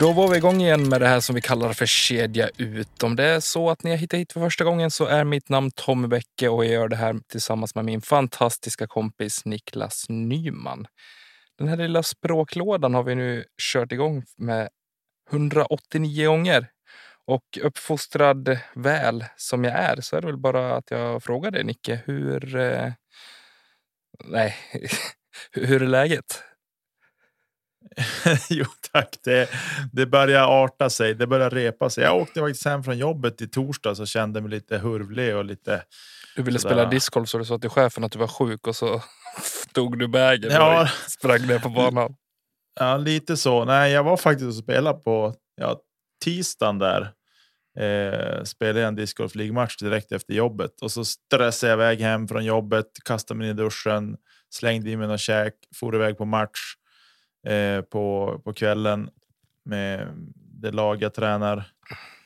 Då var vi igång igen med det här som vi kallar för kedja ut. Om det är så att ni har hittat hit för första gången så är mitt namn Tommy Bäcke och jag gör det här tillsammans med min fantastiska kompis Niklas Nyman. Den här lilla språklådan har vi nu kört igång med 189 gånger. Och uppfostrad väl som jag är så är det väl bara att jag frågar dig Nicke, hur... Eh, nej, hur är läget? jo tack, det, det börjar arta sig. Det börjar repa sig. Jag åkte faktiskt hem från jobbet i torsdag och kände mig lite hurvlig och lite. Du ville sådär. spela discgolf så du sa till chefen att du var sjuk och så tog du bagen Ja. och sprang ner på banan. Ja, lite så. Nej, jag var faktiskt och spelade på ja, tisdagen där. Eh, spelade en discgolf League-match direkt efter jobbet och så stressade jag iväg hem från jobbet, kastade mig i duschen, slängde i mig någon käk, for iväg på match eh, på, på kvällen med det lag jag tränar.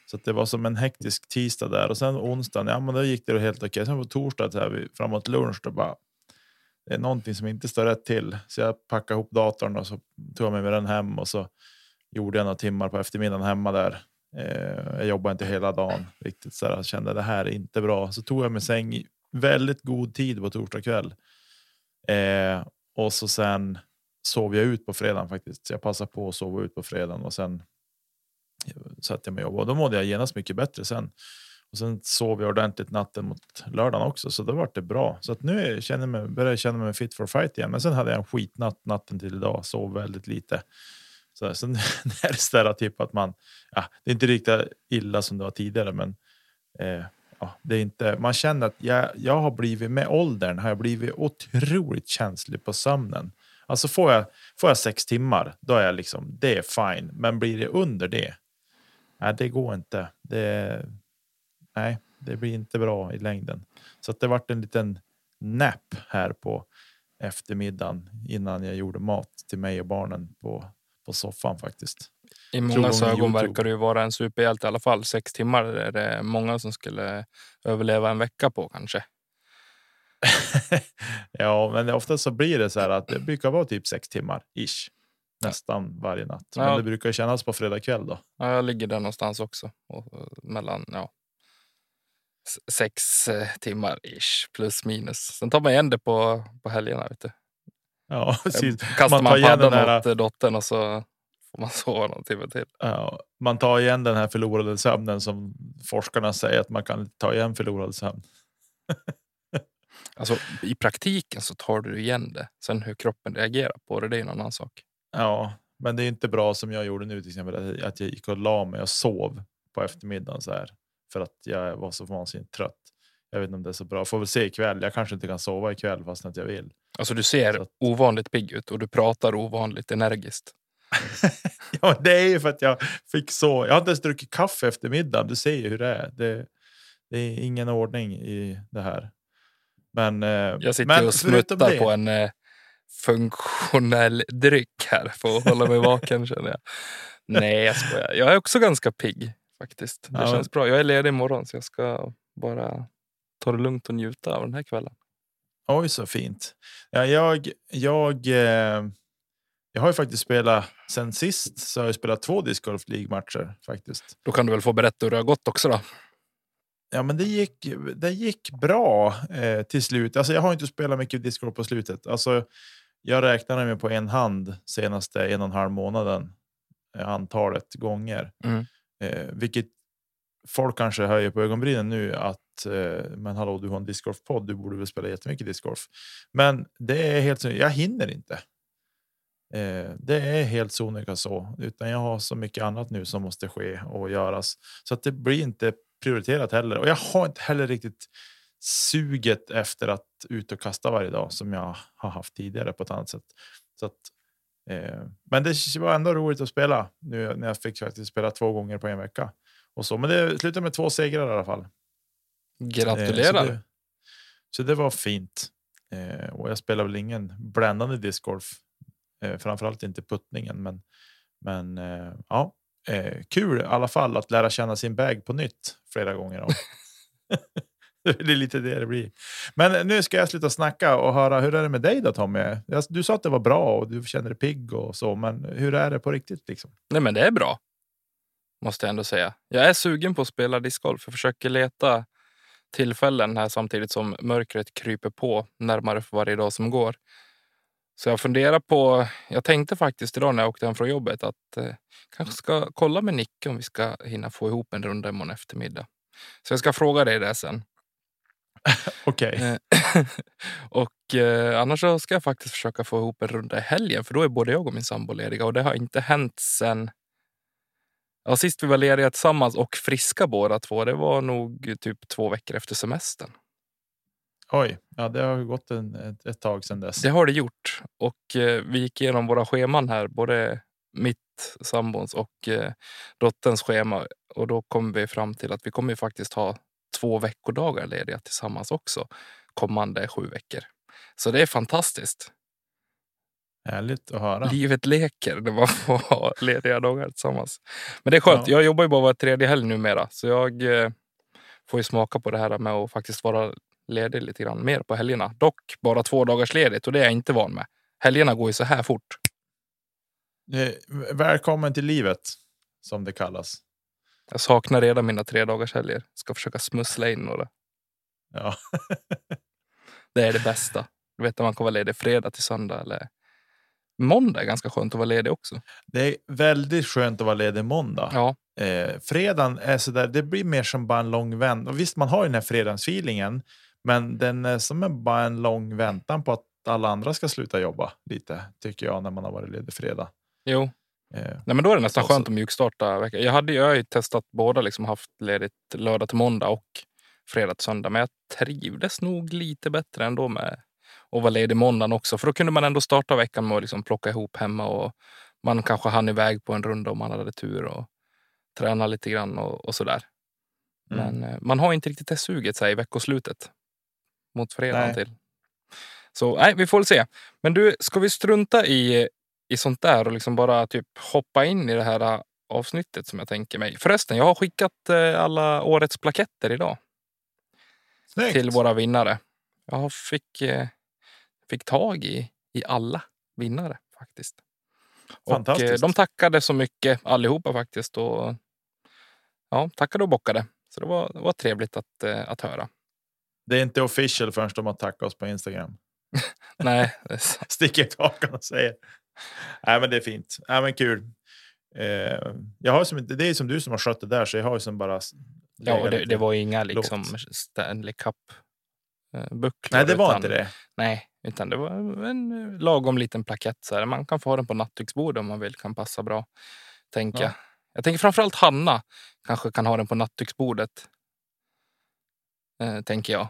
Så att det var som en hektisk tisdag där och sen onsdagen, ja men då gick det helt okej. Sen på torsdag så här, framåt lunch då bara det är någonting som inte står rätt till. Så jag packade ihop datorn och så tog jag med mig den hem och så gjorde jag några timmar på eftermiddagen hemma där. Eh, jag jobbade inte hela dagen riktigt så. Jag kände det här är inte bra. Så tog jag mig säng väldigt god tid på torsdag kväll. Eh, och så sen sov jag ut på fredagen faktiskt. Så jag passade på att sova ut på fredagen och sen satte jag mig och då mådde jag genast mycket bättre sen. Och sen sov jag ordentligt natten mot lördagen också, så då var det bra. Så att nu känner jag mig, börjar jag känna mig fit for fight igen. Men sen hade jag en skitnatt natten till idag, sov väldigt lite. Så sen är det sådär typ att man, ja, det är inte riktigt illa som det var tidigare, men eh, ja, det är inte, man känner att jag, jag har blivit, med åldern har jag blivit otroligt känslig på sömnen. Alltså får jag, får jag sex timmar, då är jag liksom, det är fine. Men blir det under det, nej det går inte. Det, nej, det blir inte bra i längden. Så det vart en liten nap här på eftermiddagen innan jag gjorde mat till mig och barnen på, på soffan faktiskt. I många ögon verkar du ju vara en superhjälte i alla fall. Sex timmar är det många som skulle överleva en vecka på kanske. ja, men ofta så blir det så här att det brukar vara typ sex timmar ish. Nästan varje natt. Men Ja. det brukar kännas på fredag kväll då. Ja, jag ligger där någonstans också. Och, och, mellan ja, sex eh, timmar ish plus minus. Sen tar man igen det på, på helgerna. Vet du. Ja, precis. Kastar Man man, paddan här- åt eh, dottern och så får man sova någon timme till. Ja, man tar igen den här förlorade sömnen som forskarna säger att man kan ta igen förlorad sömn. Alltså, I praktiken så tar du igen det. Sen hur kroppen reagerar på det, det är en annan sak. Ja, men det är inte bra som jag gjorde nu till exempel att jag gick och la mig och sov på eftermiddagen så här för att jag var så vansinnigt trött. Jag vet inte om det är så bra. Får väl se ikväll. Jag kanske inte kan sova ikväll fast att jag vill. Alltså du ser att- ovanligt pigg ut och du pratar ovanligt energiskt. Ja, det är ju för att jag fick så. Jag har inte ens druckit kaffe efter middagen. Du ser ju hur det är. Det, det är ingen ordning i det här. Men, eh, Jag sitter men och smuttar på en eh, funktionell dryck här för att hålla mig vaken känner jag. Nej, jag skojar. Jag är också ganska pigg faktiskt. Det Ja. känns bra. Jag är ledig imorgon så jag ska bara ta det lugnt och njuta av den här kvällen. Oj, så fint. Ja, jag, jag, eh, jag har ju faktiskt spelat sen sist så har jag spelat två discgolf League-matcher faktiskt. Då kan du väl få berätta hur det har gått också då. Ja, men det gick, det gick bra eh, till slut. Alltså, jag har inte spelat mycket discgolf på slutet. Alltså, jag räknar med på en hand senaste en och en halv månaden eh, antalet gånger, Mm. eh, vilket folk kanske höjer på ögonbrynen nu att eh, men hallå, du har en discgolfpodd. Du borde väl spela jättemycket discgolf. Men det är helt. Jag hinner inte. Eh, det är helt sonika så, utan jag har så mycket annat nu som måste ske och göras så att det blir inte prioriterat heller. Och jag har inte heller riktigt suget efter att ut och kasta varje dag som jag har haft tidigare på ett annat sätt. Så att, eh, men det var ändå roligt att spela nu när jag fick faktiskt spela två gånger på en vecka och så. Men det slutade med två segrar i alla fall. Gratulerar! Eh, så, det, så, det, var fint. Eh, och jag spelar väl ingen bländande discgolf, eh, framförallt inte puttningen, men men eh, ja, eh, kul i alla fall att lära känna sin bag på nytt flera gånger om. det är lite det det blir. Men nu ska jag sluta snacka och höra hur är det med dig då Tommy? Du sa att det var bra och du känner dig pigg och så, men hur är det på riktigt? Liksom? Nej, men det är bra. Måste jag ändå säga. Jag är sugen på att spela discgolf. Jag försöker leta tillfällen här samtidigt som mörkret kryper på närmare för varje dag som går. Så jag funderar på, jag tänkte faktiskt idag när jag åkte hem från jobbet att eh, kanske ska kolla med Nicke om vi ska hinna få ihop en runda imorgon eftermiddag. Så jag ska fråga dig det sen. Okej. Eh, och eh, annars så ska jag faktiskt försöka få ihop en runda i helgen för då är både jag och min sambo lediga och det har inte hänt sen Ja, sist vi var lediga tillsammans och friska båda två, det var nog typ två veckor efter semestern. Oj, ja, det har gått en, ett, ett tag sedan dess. Det har det gjort och eh, vi gick igenom våra scheman här, både mitt, sambons och eh, dotterns schema och då kom vi fram till att vi kommer faktiskt ha två veckodagar lediga tillsammans också kommande sju veckor. Så det är fantastiskt. Härligt att höra. Livet leker när man får ha lediga dagar tillsammans. Men det är skönt. Ja. Jag jobbar ju bara var tredje helg numera så jag eh, får ju smaka på det här med att faktiskt vara ledig lite grann mer på helgerna. Dock bara två dagars ledigt och det är jag inte van med. Helgerna går ju så här fort. Eh, välkommen till livet som det kallas. Jag saknar redan mina tre dagars helger. Ska försöka smussla in några. Ja. det är det bästa. Du vet när man kan vara ledig fredag till söndag eller måndag är ganska skönt att vara ledig också. Det är väldigt skönt att vara ledig måndag. Ja. Eh, fredagen är så där, det blir mer som bara en lång vän. Och visst, man har ju den här fredagsfeelingen, men den är som bara en lång väntan på att alla andra ska sluta jobba lite, tycker jag, när man har varit ledig fredag. Jo. Eh, Nej, men då är det nästan skönt att mjukstarta veckan. Jag, hade, jag har ju testat båda, liksom haft ledigt lördag till måndag och fredag till söndag. Men jag trivdes nog lite bättre ändå med att vara ledig måndagen också. För då kunde man ändå starta veckan med att liksom plocka ihop hemma och man kanske hann iväg på en runda om man hade tur och träna lite grann och, och sådär. Mm. Men eh, man har inte riktigt det suget så här, i veckoslutet mot fredagen till. Så nej, vi får väl se. Men du, ska vi strunta i, i sånt där och liksom bara typ hoppa in i det här äh, avsnittet som jag tänker mig. Förresten, jag har skickat äh, alla årets plaketter idag. Snyggt. Till våra vinnare. Jag fick, äh, fick tag i, i alla vinnare faktiskt. Fantastiskt. Och de tackade så mycket allihopa faktiskt. Och, ja, tackade och bockade. Så det var, det var trevligt att, att höra. Det är inte official förrän de har tackat oss på Instagram. Nej. Sticker ut hakan och säger. Nej, men det är fint. Nej, men kul. Eh, jag har som, det är som du som har skött det där, så jag har ju som bara. Ja, det, det var inga liksom Stanley Cup eh, bucklor. Nej, det var utan, inte det. Nej, utan det var en lagom liten plakett. Så här. Man kan få den på nattduksbordet om man vill. Kan passa bra. Tänker ja. jag. tänker framförallt Hanna kanske kan ha den på nattduksbordet. Eh, tänker jag.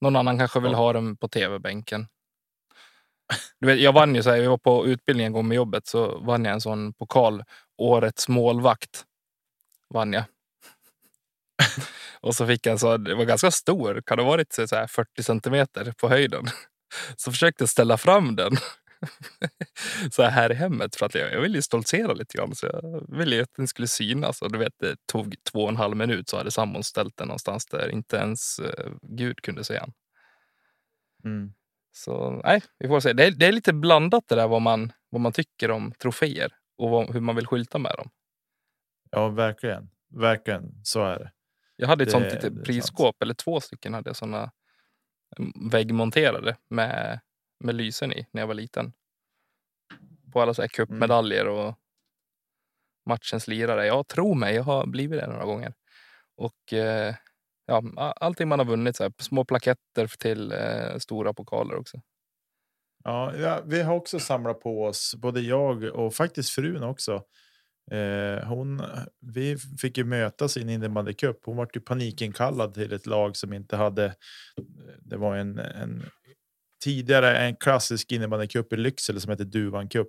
Någon annan kanske vill ha den på tv-bänken. Du vet, jag vann ju så här, jag var på utbildning en gång med jobbet så vann jag en sån pokal. Årets målvakt. Vann jag. och så fick jag en så, det var ganska stor, kan det ha varit så här 40 centimeter på höjden. Så försökte jag ställa fram den så här i hemmet för att jag, jag ville stoltsera lite grann. Så jag ville att den skulle synas och du vet, det tog två och en halv minut så hade sambon ställt den någonstans där inte ens uh, Gud kunde se den. Mm. Så nej, vi får se. Det är, det är, lite blandat det där vad man, vad man tycker om troféer och vad, hur man vill skylta med dem. Ja, verkligen. Verkligen, så är det. Jag hade ett det, sånt litet prisskåp, eller två stycken hade jag sådana mm, väggmonterade med med lysen i när jag var liten. På alla så här cupmedaljer mm. och matchens lirare. Jag tror mig, jag har blivit det några gånger. Och eh, ja, allting man har vunnit. Så här, små plaketter till eh, stora pokaler också. Ja, ja, vi har också samlat på oss, både jag och faktiskt frun också. Eh, hon, vi fick ju mötas i en innebandycup. Hon var ju panikinkallad till ett lag som inte hade. Det var en, en tidigare en klassisk innebandycup i Lycksele som heter Duvan Cup.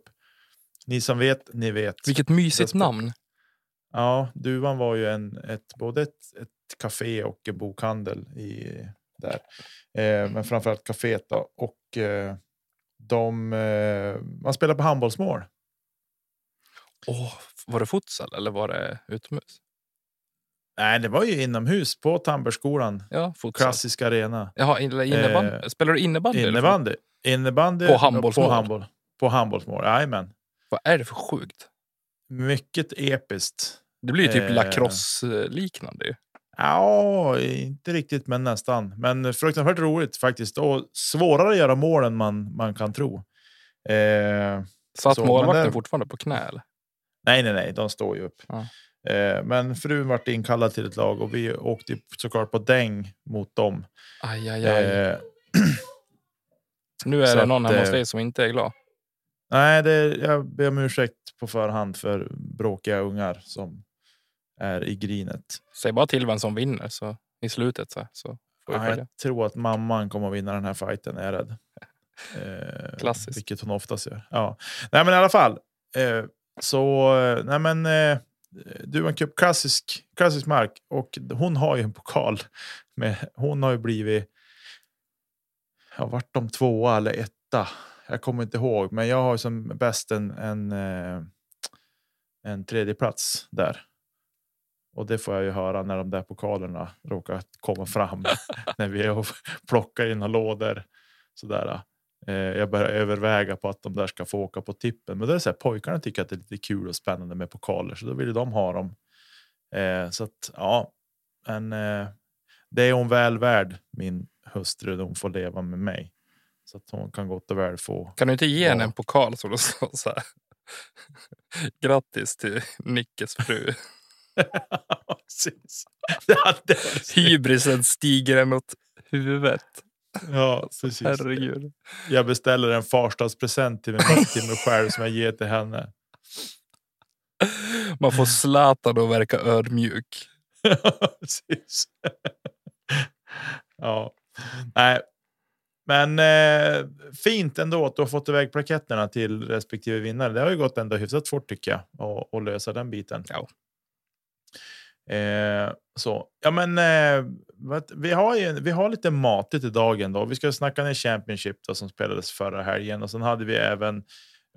Ni som vet, ni vet. Vilket mysigt namn. Ja, Duvan var ju en, ett, både ett, ett café och en bokhandel i, där. Eh, men framförallt kaféet då. Och eh, de, eh, man spelar på handbollsmål. Åh, var det futsal eller var det utomhus? Nej, det var ju inomhus på Tamberskolan. Ja, futsal. Klassisk arena. Jaha, in- innebandy. Eh, Spelar du innebandy? Innebandy. Innebandy På handbollsmål? På, handboll, på handbollsmål, jajamän. Vad är det för sjukt? Mycket episkt. Det blir ju typ Eh. lacrosse-liknande. Ja, inte riktigt, men nästan. Men fruktansvärt roligt faktiskt. Och svårare att göra mål än man, man kan tro. Eh, Satt målvakten fortfarande på knä? Eller? nej, nej, nej, de står ju upp. Ja. Eh, men frun vart inkallad till ett lag och vi åkte såklart på däng mot dem. Aj, aj, aj. Eh, nu är det att, någon hemma hos eh, dig som inte är glad. nej, det, jag ber om ursäkt på förhand för bråkiga ungar som är i grinet. Säg bara till vem som vinner så i slutet. Så, så får vi Ja, jag tror att mamman kommer att vinna den här fighten, är jag rädd. Eh, Klassiskt. Vilket hon oftast gör. Ja. Nej, men i alla fall. Eh, så, nej men. Eh, du cup klassisk, klassisk mark och hon har ju en pokal. Med, hon har ju blivit. Ja, vart de tvåa eller etta? Jag kommer inte ihåg, men jag har ju som bäst en, en, eh, en tredje plats där. Och det får jag ju höra när de där pokalerna råkar komma fram när vi plockar in några lådor. Sådär. Eh, jag börjar överväga på att de där ska få åka på tippen. Men det är så här, pojkarna tycker att det är lite kul och spännande med pokaler, så då vill de ha dem. Eh, så att ja, men eh, det är hon väl värd, min hustru, hon får leva med mig. Så att hon kan gott och väl få. Kan du inte ge henne en pokal som det står så här? Grattis till Nickes fru. Hybrisen stiger en åt huvudet. Ja, precis. Herregud. Jag beställer en farstadspresent till mig, till mig själv som jag ger till henne. Man får Zlatan att verka ödmjuk. Precis. ja, nej. Men eh, fint ändå att du har fått iväg plaketterna till respektive vinnare. Det har ju gått ändå hyfsat fort tycker jag att lösa den biten. Ja. Eh, så ja, men eh, vi har ju vi har lite matigt i dagen då. Vi ska snacka ner Championship då, som spelades förra helgen och sen hade vi även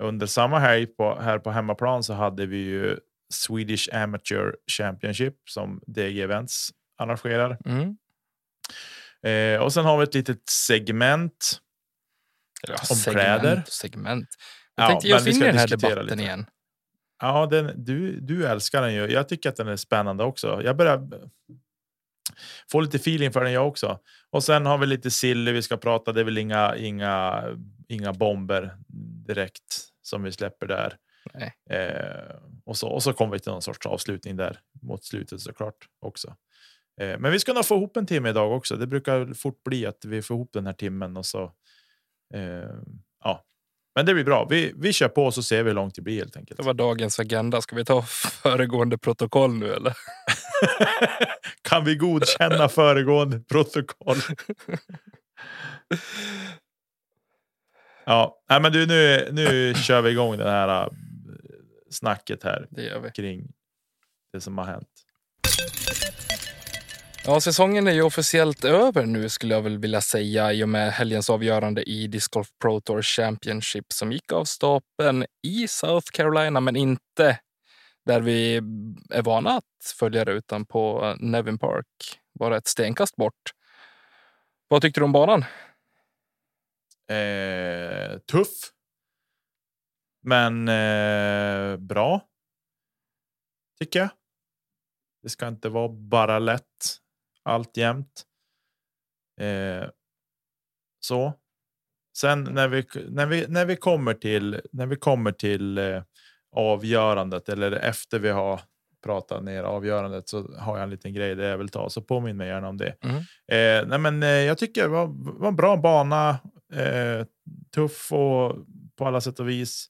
under samma helg på här på hemmaplan så hade vi ju Swedish Amateur Championship som DG Events arrangerar. Mm. Eh, och sen har vi ett litet segment. Ja, Om segment kläder. segment. Jag Ja, tänkte ge oss in i den här debatten lite. igen. Ja, den, du, du älskar den ju. Jag tycker att den är spännande också. Jag börjar få lite feeling för den jag också. Och sen har vi lite silly vi ska prata. Det är väl inga, inga, inga bomber direkt som vi släpper där. Eh, och, så, och så kommer vi till någon sorts avslutning där mot slutet såklart också. Eh, men vi ska nog få ihop en timme idag också. Det brukar fort bli att vi får ihop den här timmen och så. Eh, ja, men det blir bra. Vi, vi kör på så ser vi hur långt det blir helt enkelt. Det var dagens agenda. Ska vi ta föregående protokoll nu eller? kan vi godkänna föregående protokoll? ja, nej, men du, nu, nu kör vi igång det här äh, snacket här Det kring det som har hänt. Ja, säsongen är ju officiellt över nu skulle jag väl vilja säga i och med helgens avgörande i Disc Golf Pro Tour Championship som gick av stapeln i South Carolina, men inte där vi är vana att följa det utan på eh, Nevin Park, bara ett stenkast bort. Vad tyckte du om banan? Eh, tuff. Men eh, bra. Tycker jag. Det ska inte vara bara lätt allt jämt. Eh, så. Sen när vi, när vi, när vi kommer till, när vi kommer till eh, avgörandet eller efter vi har prata ner avgörandet så har jag en liten grej där jag vill ta. Så påminn mig gärna om det. Mm. Eh, nej, men eh, jag tycker det var, var en bra bana. Eh, tuff och på alla sätt och vis.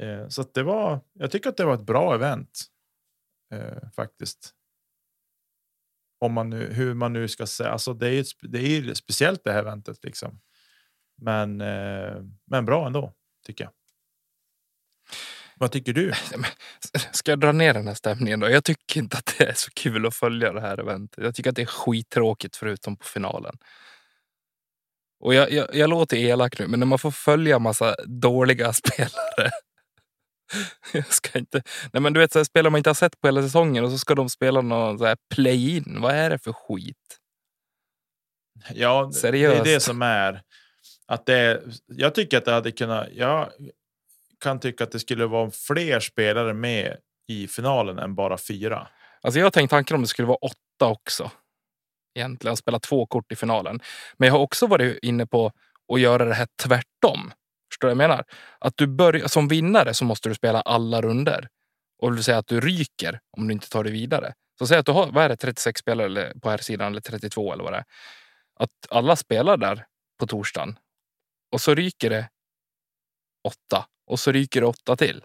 Eh, så det var. Jag tycker att det var ett bra event eh, faktiskt. Om man nu hur man nu ska säga. Alltså, det är ju det är speciellt det här eventet liksom. Men, eh, men bra ändå tycker jag. Vad tycker du? Ska jag dra ner den här stämningen då? Jag tycker inte att det är så kul att följa det här eventet. Jag tycker att det är skittråkigt förutom på finalen. Och jag, jag, jag låter elak nu, men när man får följa massa dåliga spelare. Jag ska inte... Nej men du vet, så här, spelar man inte har sett på hela säsongen och så ska de spela någon så här play-in. Vad är det för skit? Ja, Seriöst. det är det som är att det. Jag tycker att det hade kunnat. Jag kan tycka att det skulle vara fler spelare med i finalen än bara fyra. Alltså jag har tänkt tanken om det skulle vara åtta också. Egentligen spela två kort i finalen. Men jag har också varit inne på att göra det här tvärtom. Förstår du vad jag menar? Att du börjar, som vinnare så måste du spela alla runder. Och vill säga att du ryker om du inte tar dig vidare. Så säg att du har, vad är det, 36 spelare på här sidan eller 32 eller vad det är. Att alla spelar där på torsdagen. Och så ryker det åtta. Och så ryker det åtta till.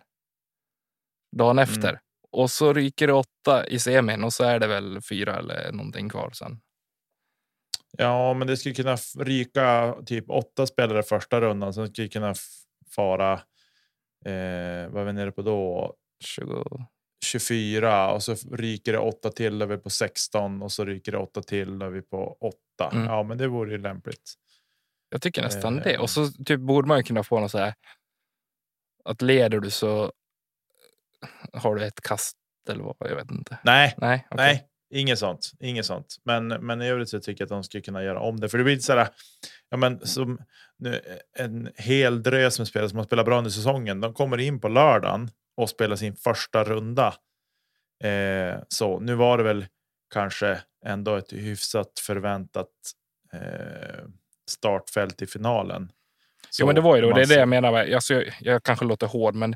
Dagen efter. Och så ryker det åtta i semin och så är det väl fyra eller någonting kvar sen. Ja, men det skulle kunna ryka typ åtta spelare första rundan. Sen skulle kunna fara. Eh, vad är vi nere på då? 20. 24 och så ryker det åtta till. Vi på 16 och så ryker det åtta till. Vi på åtta. Mm. Ja, men det vore ju lämpligt. Jag tycker nästan Eh. det. Och så typ borde man ju kunna få något så här. Att leder du så har du ett kast eller vad. Jag vet inte. Nej, Nej, okej. Nej, inget sånt. Inget sånt. Men, men i övrigt så tycker jag att de skulle kunna göra om det. För det blir så här, ja, men som nu, en hel drös med spelare som har spelat bra under säsongen. De kommer in på lördagen och spelar sin första runda. Eh, så nu var det väl kanske ändå ett hyfsat förväntat eh, startfält i finalen. Jo, men det var ju då. Det är det jag menar. med- Alltså, jag, jag kanske låter hård, men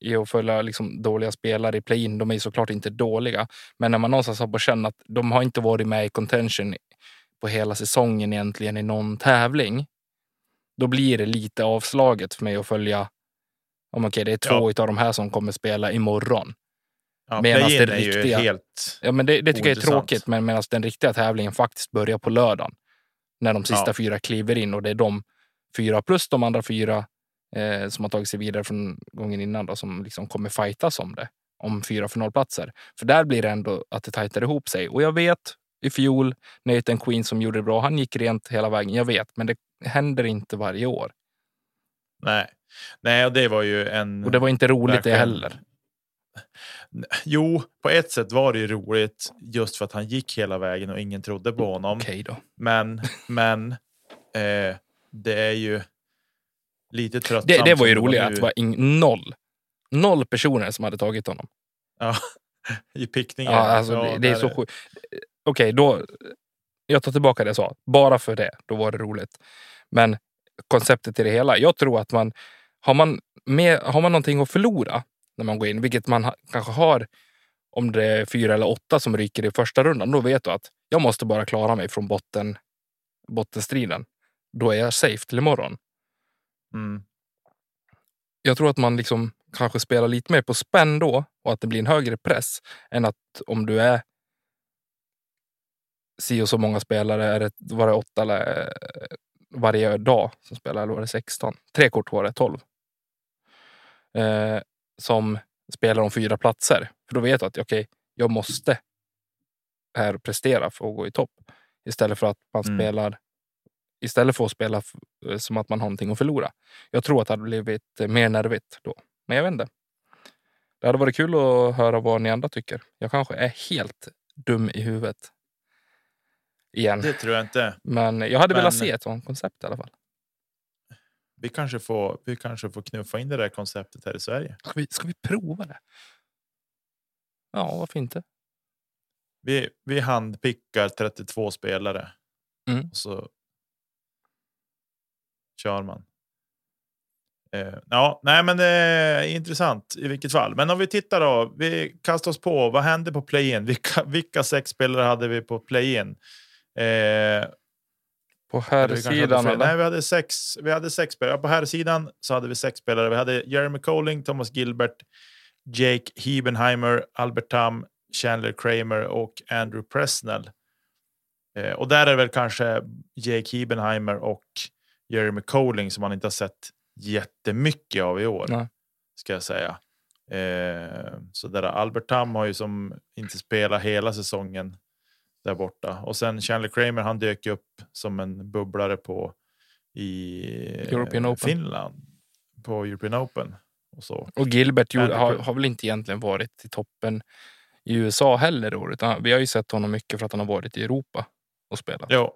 i, att följa liksom dåliga spelare i play-in, de är såklart inte dåliga. Men när man någonstans har på känn att de har inte varit med i contention på hela säsongen egentligen i någon tävling. Då blir det lite avslaget för mig att följa. Om okej, det är två av de här som kommer spela imorgon. Ja, medan det är riktiga- helt... Ja, men det, det tycker jag är tråkigt, men medan den riktiga tävlingen faktiskt börjar på lördagen. När de sista Ja. fyra kliver in och det är de fyra plus de andra fyra eh, som har tagit sig vidare från gången innan då, som liksom kommer fightas om det. Om fyra finalplatser. För där blir det ändå att det tajtar ihop sig. Och jag vet i fjol, Nathan Queen som gjorde det bra, han gick rent hela vägen. Jag vet, men det händer inte varje år. Nej. Nej, och det var ju en... Och det var inte roligt det heller. Jo, på ett sätt var det ju roligt just för att han gick hela vägen och ingen trodde på honom. Okej då. Men, men eh, det är ju lite tröttsamt. Det, det var ju roligt att det var noll. Noll personer som hade tagit honom. i pickningen. Ja, alltså, det, det är så sjukt. Okej, då. Jag tar tillbaka det jag sa. Bara för det, då var det roligt. Men konceptet i det hela. Jag tror att man har man, med, har man någonting att förlora när man går in, vilket man ha, kanske har om det är fyra eller åtta som ryker i första rundan, då vet du att jag måste bara klara mig från botten, bottenstriden. Då är jag safe till imorgon. Mm. jag tror att man liksom kanske spelar lite mer på spänn då och att det blir en högre press än att om du är si och så många spelare, är det, var det åtta eller eh, varje dag som spelar, eller var det 16? Tre kort var det, 12. Eh, som spelar om fyra platser. För då vet du att okej, jag måste här prestera för att gå i topp. Istället för att man Mm. spelar istället för att spela eh, som att man har någonting att förlora. Jag tror att det hade blivit eh, mer nervigt då. Men jag vet inte. Det hade varit kul att höra vad ni andra tycker. Jag kanske är helt dum i huvudet. Igen. Det tror jag inte. Men jag hade velat Men- se ett sånt koncept i alla fall. Vi kanske, får, vi kanske får knuffa in det där konceptet här i Sverige. Ska vi, ska vi prova det? Ja, varför inte? Vi, vi handpickar 32 spelare. Mm. Och så kör man. Eh, ja, nej, men det är intressant i vilket fall. Men om vi tittar då, vi kastar oss på. Vad hände på play-in? Vilka, vilka sex spelare hade vi på play-in? Eh, På herrsidan. Nej, vi hade sex. Vi hade sex spelare. På här sidan så hade vi sex spelare. Vi hade Jeremy Colling, Thomas Gilbert, Jake Hebenheimer, Albert Tam, Chandler Kramer och Andrew Presnell. Eh, och där är väl kanske Jake Hebenheimer och Jeremy Colling som man inte har sett jättemycket av i år. Nej. Ska jag säga. Eh, så där Albert Tam har ju som inte spelat hela säsongen där borta. Och sen Chandler Kramer, han dök upp som en bubblare på i European eh, Open. Finland på European Open. Och så. Och Gilbert gjorde, har, har väl inte egentligen varit i toppen i USA heller i år. Utan vi har ju sett honom mycket för att han har varit i Europa och spelat. Ja,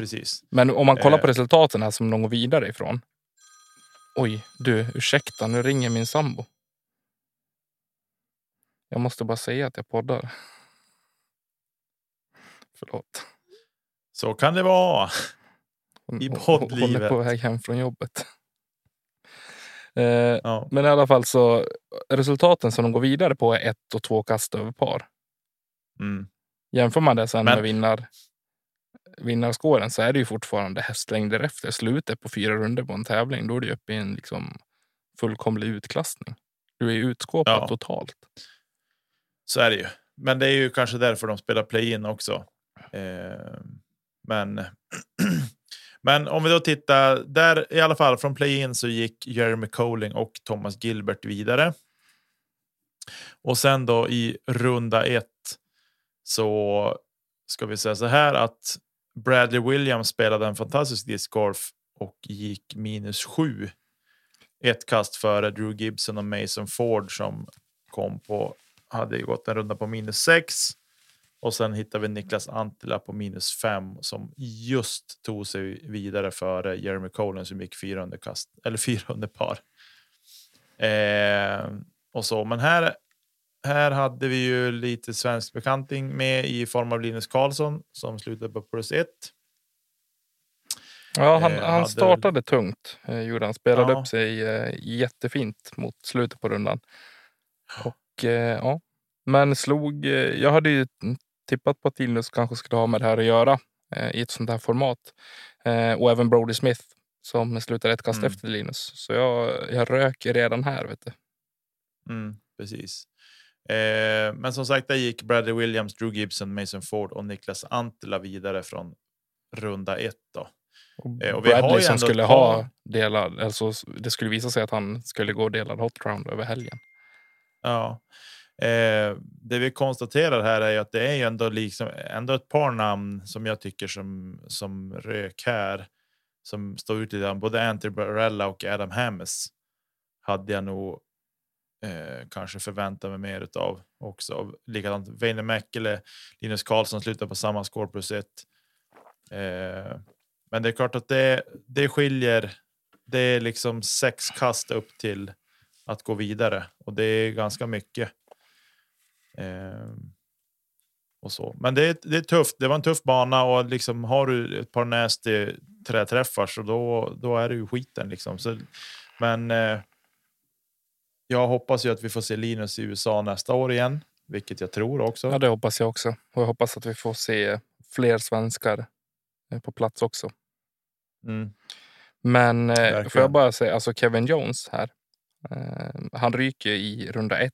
precis. Men om man kollar på Eh. resultaten här som de går vidare ifrån. Oj, du, ursäkta, nu ringer min sambo. Jag måste bara säga att jag poddar. Förlåt. Så kan det vara. I hon- Hon är poddlivet. på väg hem från jobbet. Eh, Ja. men i alla fall så resultaten som de går vidare på är ett och två kast över par. Mm. Jämför man det sen Men- med vinnar, vinnarskåren så är det ju fortfarande hästlängder efter. Slutet på fyra runder på en tävling, då är du uppe i en liksom fullkomlig utklassning. Du är utskåpad Ja. totalt. Så är det ju. Men det är ju kanske därför de spelar play-in också. Eh, men, men om vi då tittar där i alla fall från play-in så gick Jeremy Colling och Thomas Gilbert vidare. Och sen då i runda ett så ska vi säga så här att Bradley Williams spelade en fantastisk discgolf och gick minus sju. Ett kast före Drew Gibson och Mason Ford som kom på hade gått en runda på minus sex. Och sen hittade vi Niklas Antila på minus fem som just tog sig vidare före Jeremy Colin som gick fyra under kast eller fyra under par. Eh, och så, men här. Här hade vi ju lite svensk bekanting med i form av Linus Karlsson som slutade på plus 1. Ja, han, Eh, han startade tungt. Eh, gjorde han. Spelade Ja. upp sig eh, jättefint mot slutet på rundan. Och eh, ja, men slog. Eh, jag hade ju tippat på att Linus kanske skulle ha med det här att göra i ett sånt här format. Och även Brody Smith som slutade ett kast Mm. efter Linus. Så jag, jag rök redan här. Vet du. Mm, precis. Eh, men som sagt, där gick Bradley Williams, Drew Gibson, Mason Ford och Niklas Antila vidare från runda ett. Då. Och Eh, och Bradley som skulle par- ha delad, alltså det skulle visa sig att han skulle gå delad hot round över helgen. Ja. Eh, det vi konstaterar här är att det är ju ändå, liksom, ändå ett par namn som jag tycker som, som rök här. Som står ut lite. Både Anthony Barella och Adam Hammes hade jag nog eh, kanske förväntar mig mer utav också. Likadant Veine Mäkelä, Linus Karlsson slutar på samma score plus ett. Eh, men det är klart att det, det skiljer. Det är liksom sex kast upp till att gå vidare och det är ganska mycket. Eh, och så. Men det är, det är tufft. Det var en tuff bana och liksom har du ett par nasty träträffar så då, då är det ju skiten liksom. Så, men eh, jag hoppas ju att vi får se Linus i USA nästa år igen, vilket jag tror också. Ja, det hoppas jag också. Och jag hoppas att vi får se fler svenskar eh, på plats också. Mm. Men eh, får Verkligen. jag bara säga, alltså Kevin Jones här. Eh, han ryker i runda ett.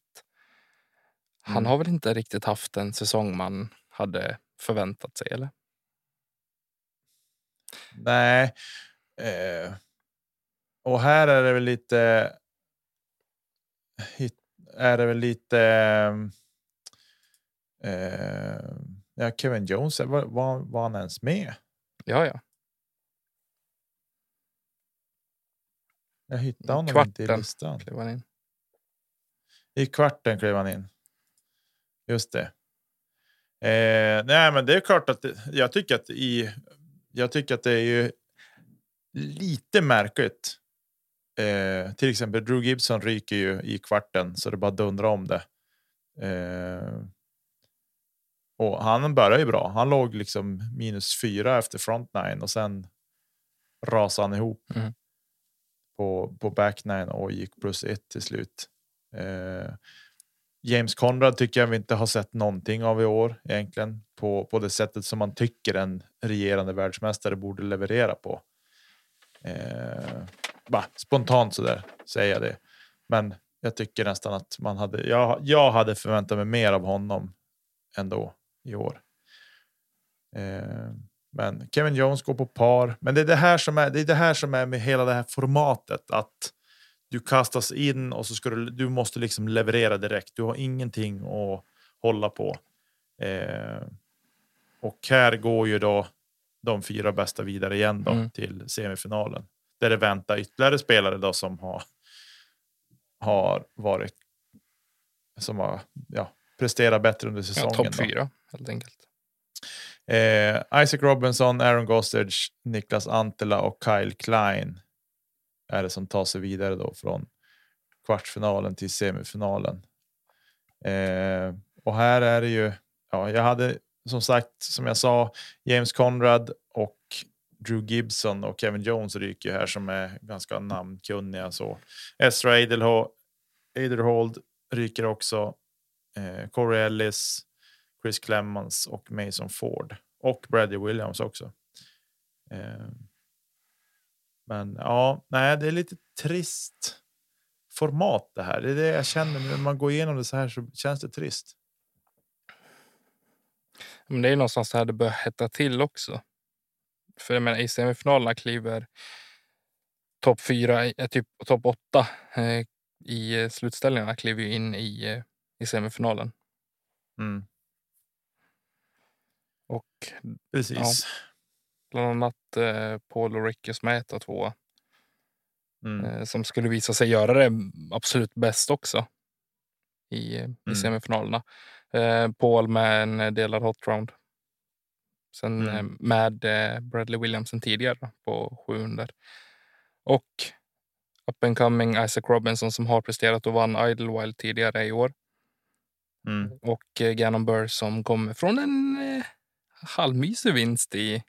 Han Mm. har väl inte riktigt haft en säsong man hade förväntat sig, eller? Nej. Eh, och här är det väl lite. Är det väl lite. Eh, ja, Kevin Jones, var, var, var han ens med? Ja, ja. Jag hittade honom inte i Kvarten. listan. Klev han in. I kvarten klev han in. Just det. Eh, nej, men det är klart att det, jag tycker att i. Jag tycker att det är ju lite märkligt. Eh, till exempel Drew Gibson ryker ju i kvarten så det bara dundrar om det. Eh, och han började ju bra. Han låg liksom minus fyra efter front nine och sen rasade han ihop. Mm. på, på back nine och gick plus ett till slut. Eh, James Conrad tycker jag vi inte har sett någonting av i år egentligen på, på det sättet som man tycker en regerande världsmästare borde leverera på. Eh, bah, spontant så där säger jag det, men jag tycker nästan att man hade. Jag, jag hade förväntat mig mer av honom ändå i år. Eh, men Kevin Jones går på par. Men det är det här som är. Det är det här som är med hela det här formatet att du kastas in och så ska du. Du måste liksom leverera direkt. Du har ingenting att hålla på. Eh, och här går ju då de fyra bästa vidare igen då mm. till semifinalen där det väntar ytterligare spelare då som har. Har varit. Som har ja, presterat bättre under säsongen. Ja, Topp fyra helt enkelt. Eh, Isaac Robinson, Aaron Gossage, Niklas Antela och Kyle Klein är det som tar sig vidare då från kvartsfinalen till semifinalen. Eh, och här är det ju. Ja, jag hade som sagt, som jag sa, James Conrad och Drew Gibson och Kevin Jones ryker här som är ganska namnkunniga. Så Ezra Aderhold ryker också. Eh, Corey Ellis, Chris Clemens och Mason Ford och Bradley Williams också. Eh, men ja, nej, det är lite trist format det här. Det är det jag känner när man går igenom det så här så känns det trist. Men det är någonstans här det börjar hetta till också. För jag menar, i semifinalerna kliver topp fyra, eh, typ topp åtta eh, i slutställningarna kliver ju in i, eh, i semifinalen. Mm. Och Precis. Ja, bland annat eh, Paul och Ricky som är ett och två. Mm. Eh, som skulle visa sig göra det absolut bäst också. I, mm. i semifinalerna. Eh, Paul med en delad hot round. Sen mm. Eh, med eh, Bradley Williamson tidigare på 700. Och up and coming Isaac Robinson som har presterat och vann Idlewild tidigare i år. Mm. Och eh, Gannon Burr som kommer från en eh, halvmysig vinst i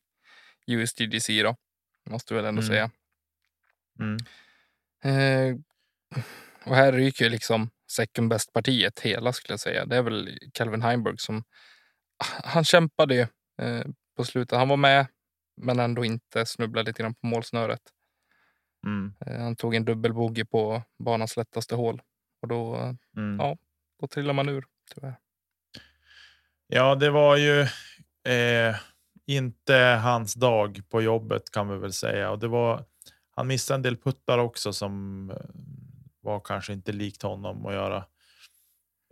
USDGC då. Måste väl ändå mm. säga. Mm. Eh, och här ryker liksom second best partiet hela skulle jag säga. Det är väl Calvin Heimberg som han kämpade ju eh, på slutet. Han var med men ändå inte snubblade lite grann på målsnöret. Mm. Eh, han tog en dubbelbogey på banans lättaste hål och då, mm. ja, då trillar man ur tyvärr. Ja, det var ju eh, inte hans dag på jobbet kan vi väl säga och det var. Han missade en del puttar också som eh, var kanske inte likt honom att göra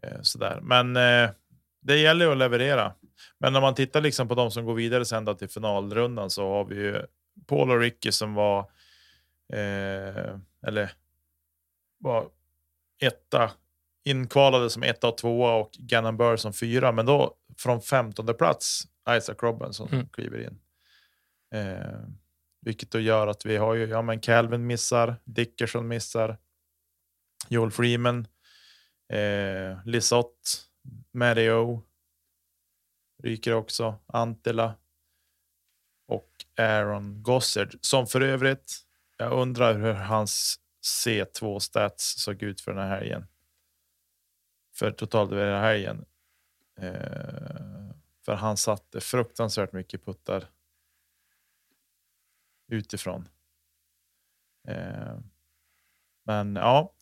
eh, sådär. Men eh, det gäller att leverera. Men när man tittar liksom på de som går vidare sen då till finalrundan så har vi ju Paul och Ricky som var eh, eller var etta inkvalade som etta och tvåa och Gannon Burr som fyra. Men då från femtonde plats Isaac Robinson som mm. kliver in. Eh, vilket då gör att vi har ju, ja men Calvin missar, Dickerson missar, Joel Freeman, eh, Lisotte, Mario ryker också, Antela och Aaron Gossard som för övrigt. Jag undrar hur hans C2 stats såg ut för den här helgen. För totalt över den här helgen. Eh, för han satte fruktansvärt mycket puttar. Utifrån. Eh, men ja,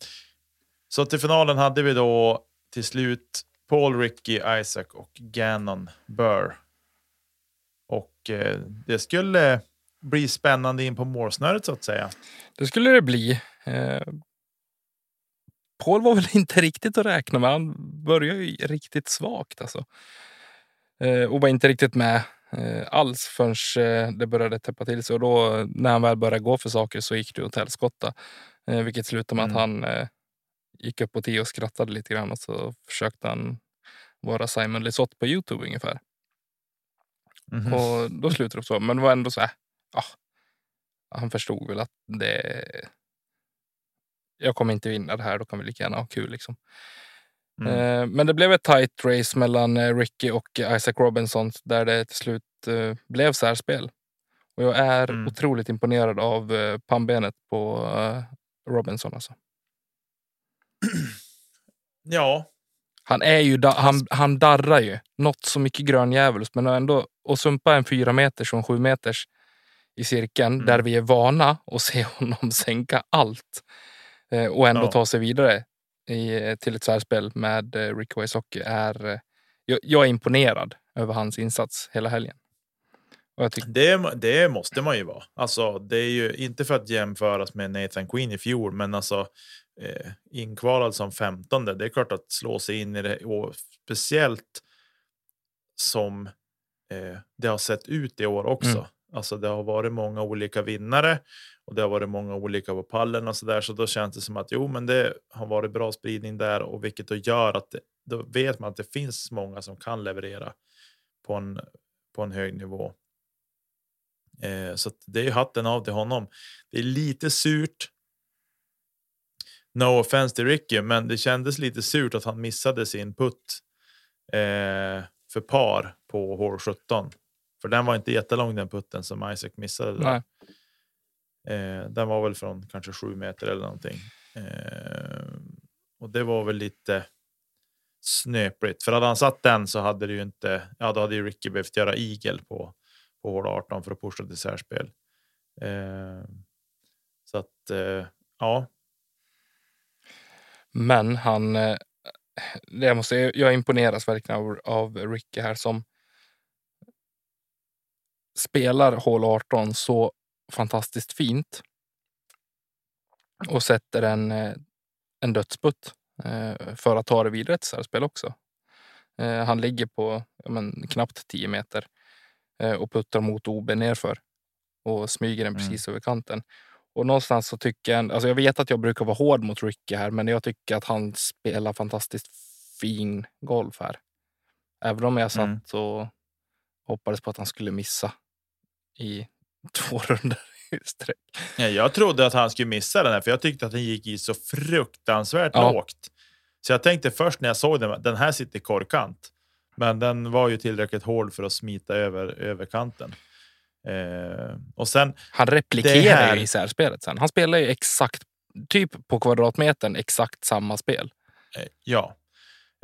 så till finalen hade vi då till slut Paul, Ricky, Isaac och Gannon Burr. Och eh, det skulle bli spännande in på målsnöret så att säga. Det skulle det bli. Eh, Paul var väl inte riktigt att räkna med. Han började ju riktigt svagt alltså. Eh, och var inte riktigt med eh, alls förrän eh, det började täppa till sig. Och då när han väl började gå för saker så gick det åt helskotta. Eh, vilket slutade med mm. att han eh, gick upp på tio och skrattade lite grann och så försökte han vara Simon Lisotte på Youtube ungefär. Mm -hmm. Och då slutade det så. Men det var ändå så här. Ah, han förstod väl att det. Jag kommer inte vinna det här. Då kan vi lika gärna ha kul liksom. Mm. Eh, men det blev ett tight race mellan eh, Ricky och Isaac Robinson där det till slut eh, blev särspel. Och jag är mm. otroligt imponerad av pannbenet på Robinson alltså. Ja, Han är ju, da, han, han darrar ju. Något så mycket gröndjävulskt, men ändå att sumpa en fyra meters och en sju meters i cirkeln Mm. där vi är vana att se honom sänka allt eh, och ändå Ja. ta sig vidare i, till ett särspel med eh, Ricky Wysocki är... Eh, jag, jag är imponerad över hans insats hela helgen. Och jag tycker, Det, det måste man ju vara. Alltså, det är ju inte för att jämföras med Nathan Queen i fjol, men alltså eh, inkvalad som 15. Det är klart att slå sig in i det och speciellt som eh, det har sett ut i år också. Mm. Alltså, det har varit många olika vinnare och det har varit många olika på pallen och så där. Så då känns det som att jo, men det har varit bra spridning där och vilket då gör att det, då vet man att det finns många som kan leverera på en på en hög nivå. Eh, så det är ju hatten av till honom. Det är lite surt. No offense till Ricky, men det kändes lite surt att han missade sin putt eh, för par på hål 17. För den var inte jättelång den putten som Isaac missade. Eh, den var väl från kanske sju meter eller någonting. Eh, och det var väl lite snöpligt. För hade han satt den så hade det ju inte. Ja, då hade ju Ricky behövt göra igel på på hål 18 för att pusha till särspel. Eh, så att eh, ja, men han... Eh, det jag, måste, jag imponeras verkligen av, av Ricky här som spelar hål 18 så fantastiskt fint och sätter en, eh, en dödsputt eh, för att ta det vidare till särspel också. Han ligger på men, knappt 10 meter och puttar mot OB nerför och smyger den Mm. precis över kanten. Och någonstans så tycker jag, alltså jag vet att jag brukar vara hård mot Ricky här, men jag tycker att han spelar fantastiskt fin golf här. Även om jag satt Mm. och hoppades på att han skulle missa i två runder i sträck. Ja, jag trodde att han skulle missa den här, för jag tyckte att den gick i så fruktansvärt Ja. lågt. Så jag tänkte först när jag såg den, den här sitter korkant. Men den var ju tillräckligt hård för att smita över över kanten. Eh, och sen, Han replikerar här- ju i särspelet sen. Han spelar ju exakt, typ på kvadratmetern, exakt samma spel. eh, ja,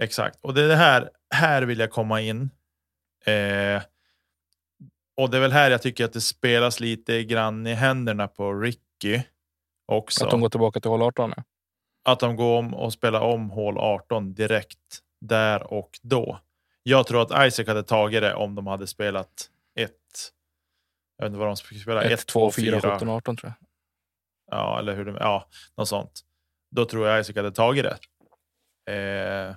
exakt. Och det är det här, här vill jag komma in. Eh, och det är väl här jag tycker att det spelas lite grann i händerna på Ricky också. Att de går tillbaka till hål 18. Ja. att de går om och spelar om hål 18 direkt där och då. Jag tror att Isaac hade tagit det om de hade spelat ett. Jag vet inte vad de skulle spela. 1, 2, 4, 17, 18 tror jag. Ja, eller hur de, ja, något sånt. Då tror jag Isaac hade tagit det. Eh,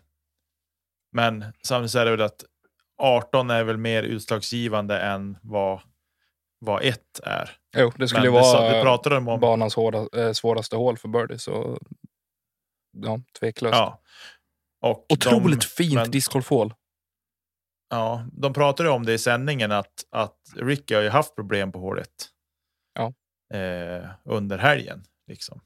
men samtidigt är det väl att 18 är väl mer utslagsgivande än vad, vad ett är. Jo, det skulle Men det, vara det pratade de om. banans hårda, eh, svåraste hål för birdie. Så ja, tveklöst. Ja. Och Otroligt de, fint discgolfhål. Ja, de pratade om det i sändningen att, att Ricky har ju haft problem på hålet. Ja. Eh, under helgen liksom.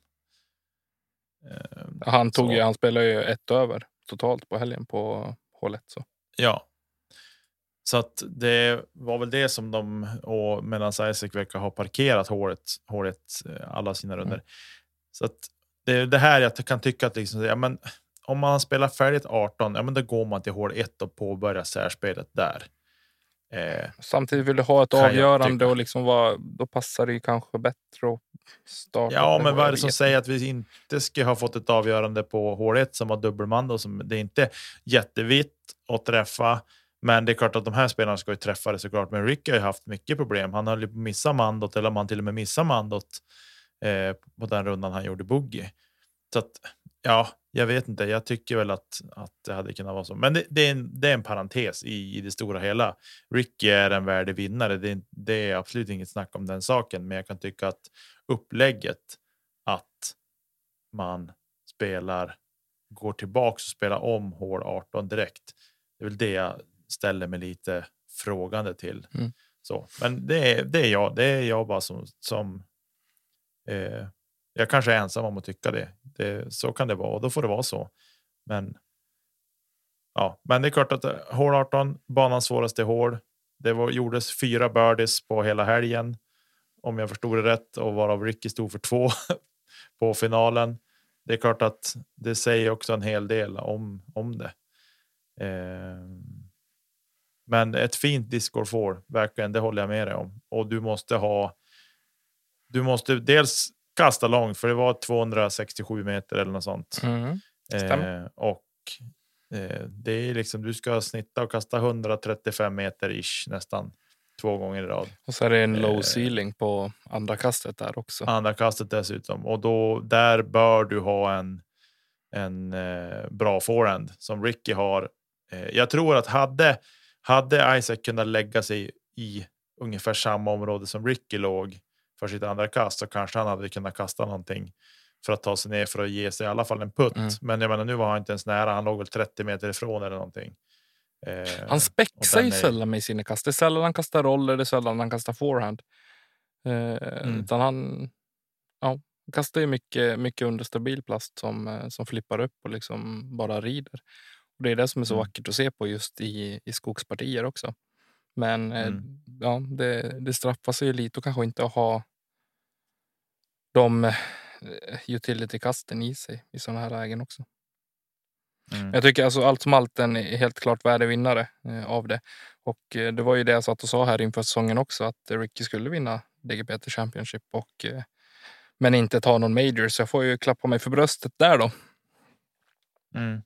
Eh, Han, tog Så. ju, han spelade ju ett över totalt på helgen på hålet. Så. ja. Så att det var väl det som de och medan Isaac verkar ha parkerat hålet, hålet eh, alla sina runder. Så att det är det här jag kan tycka att liksom, ja, men om man spelar färdigt 18, ja, men då går man till hål 1 och påbörjar särspelet där. Eh, Samtidigt vill du ha ett avgörande och liksom vara, då passar det kanske bättre att starta. Ja, men vad är det som säger att vi inte ska ha fått ett avgörande på hål 1 som har dubbelman? Då, som, det är inte jättevitt att träffa, men det är klart att de här spelarna ska ju träffa det såklart. Men Rick har ju haft mycket problem. Han höll ju på att missa mandot, eller om han till och med missar mandot eh, på den rundan han gjorde boogie. Så att, ja, jag vet inte. Jag tycker väl att, att det hade kunnat vara så. Men det, det, är, en, det är en parentes i, i det stora hela. Ricky är en värdig vinnare. Det, är- det är absolut inget snack om den saken, men jag kan tycka att upplägget att man spelar, går tillbaks och spelar om hål 18 direkt. Det är väl det jag ställer mig lite frågande till. Mm. Så, men det är, det är jag. Det är jag bara som, som eh, jag kanske är ensam om att tycka det. det. Så kan det vara och då får det vara så. Men. Ja, men det är klart att eh, hål 18, banans svåraste hål. Det var, gjordes fyra birdies på hela helgen. Om jag förstod det rätt och varav Ricky stod för två på finalen. Det är klart att det säger också en hel del om, om det. Eh, men ett fint discgolf får verkligen, det håller jag med dig om. Och du måste ha. Du måste dels kasta långt, för det var 267 meter eller något sånt. Mm. Eh, och eh, det är liksom du ska snitta och kasta 135 meter ish nästan två gånger i rad. Och så är det en low Eh. ceiling på andra kastet där också. Andra kastet dessutom och då där bör du ha en. En eh, bra forehand som Ricky har. Eh, jag tror att hade hade Isaac kunnat lägga sig i ungefär samma område som Ricky låg för sitt andra kast så kanske han hade kunnat kasta någonting för att ta sig ner för att ge sig i alla fall en putt. Mm. Men jag menar, nu var han inte ens nära. Han låg väl 30 meter ifrån eller någonting. Eh, Han spexar ju är- sällan med sina kast. Det är sällan han kastar roller, det är sällan han kastar forehand. Eh, Mm. Utan han ja, kastar ju mycket, mycket under stabil plast som, eh, som flippar upp och liksom bara rider. Och det är det som är så Mm. vackert att se på just i, i skogspartier också. Men eh, Mm. ja, det, det straffar sig lite och kanske inte att ha de eh, utility-kasten i sig i sådana här lägen också. Mm. Jag tycker alltså allt som allt en helt klart värdevinnare eh, av det. Och det var ju det jag satt och sa här inför säsongen också att Ricky skulle vinna DGPT Championship och men inte ta någon major så jag får ju klappa mig för bröstet där då. Mm.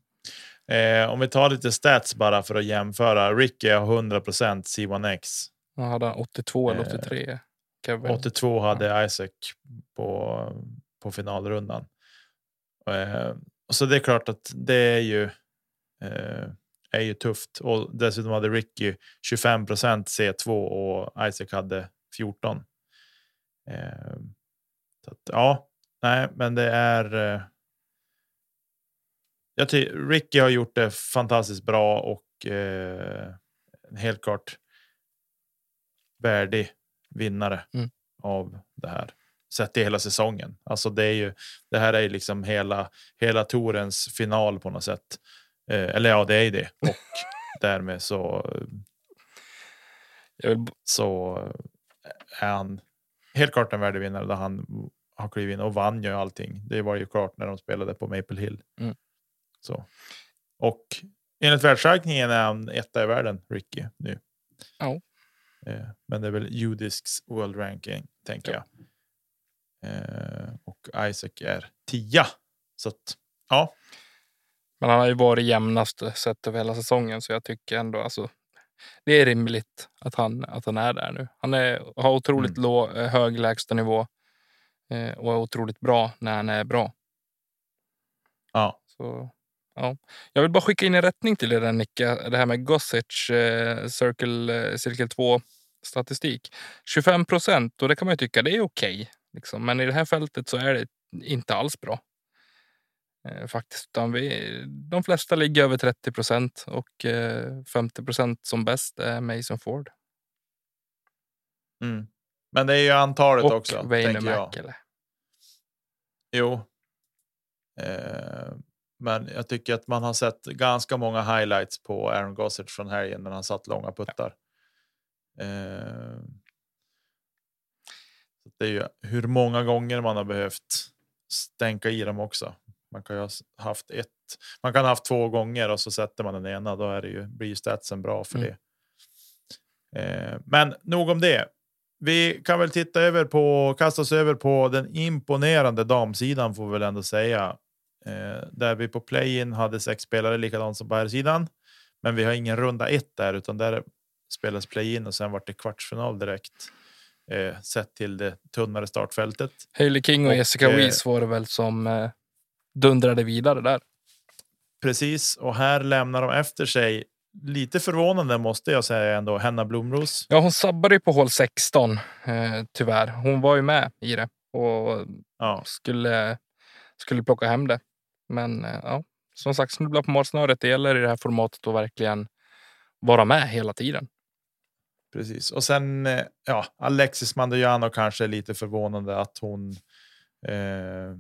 Eh, om vi tar lite stats bara för att jämföra. Ricky har 100 C1X. Han hade 82 eller Eh, 83. Kevin. 82 hade Isaac på, på finalrundan. Eh, så det är klart att det är ju. Eh, är ju tufft och dessutom hade Ricky 25% C2 och Isaac hade 14. Eh, så att, ja, nej, men det är. Jag tycker Ricky har gjort det fantastiskt bra och eh, helt klart. Värdig vinnare Mm. av det här sett i hela säsongen. Alltså det är ju det här är ju liksom hela hela torens final på något sätt. Eh, eller ja, det är det och därmed så vill, så är han helt klart en värdig vinnare där han har klivit in och vann ju allting. Det var ju klart när de spelade på Maple Hill. Mm. Så. Och enligt världsrankingen är han etta i världen, Ricky, nu. Ja. Eh, men det är väl Judisks World Ranking, tänker Ja. jag. Eh, och Isaac är tia. Så att, ja. men han har ju varit jämnast sett över hela säsongen så jag tycker ändå alltså det är rimligt att han, att han är där nu. Han är, har otroligt Mm. låg, eh, hög lägstanivå eh, och är otroligt bra när han är bra. ja. Så, ja. Jag vill bara skicka in en rättning till er där Nicke. Det här med Gossage eh, Circle, eh, Cirkel 2 statistik. 25 procent och det kan man ju tycka det är okej. liksom. Men i det här fältet så är det inte alls bra. Eh, faktiskt. Utan vi, de flesta ligger över 30 procent och eh, 50 procent som bäst är Mason Ford. Mm. Men det är ju antalet Och också, Väinö jag. Mäkelä. Jo. Eh, men jag tycker att man har sett ganska många highlights på Aaron Gossage från helgen när han satt långa puttar. Eh, så det är ju hur många gånger man har behövt stänka i dem också. Man kan ju ha haft ett. Man kan ha haft två gånger och så sätter man den ena. Då är det ju blir statsen bra för Mm. det. Eh, men nog om det. Vi kan väl titta över på kasta oss över på den imponerande damsidan får vi väl ändå säga. Eh, där vi på play-in hade sex spelare likadant som på här sidan. Men vi har ingen runda ett där utan där spelas play-in och sen vart det kvartsfinal direkt. Eh, sett till det tunnare startfältet. Hailey King och, Och, Jessica eh, Weiss var det väl som eh, dundrade vidare där. Precis, och här lämnar de efter sig lite förvånande måste jag säga ändå. Henna Blomros. Ja, hon sabbade ju på hål 16 eh, tyvärr. Hon var ju med i det och Ja, skulle, skulle plocka hem det. Men eh, ja, som sagt, snubbla på målsnöret. Det gäller i det här formatet att verkligen vara med hela tiden. precis. Och sen eh, ja, Alexis Mandojano kanske är lite förvånande att hon eh,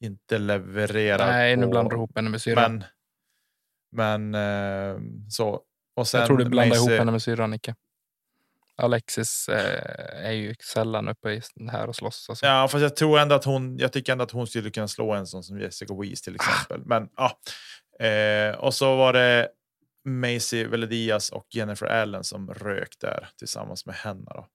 inte levererar. Nej, nu på- blandar du ihop henne med syrran. Men, men eh, så. Och sen Jag tror du blandar Macy- ihop henne med syrran, Nicke. Alexis eh, är ju sällan uppe i här och slåss. Alltså. Ja, fast jag tror ändå att hon. Jag tycker ändå att hon skulle kunna slå en sån som Jessica Weiss till exempel. Men ja, eh, och så var det Macy Veledias och Jennifer Allen som rök där tillsammans med henne. Då.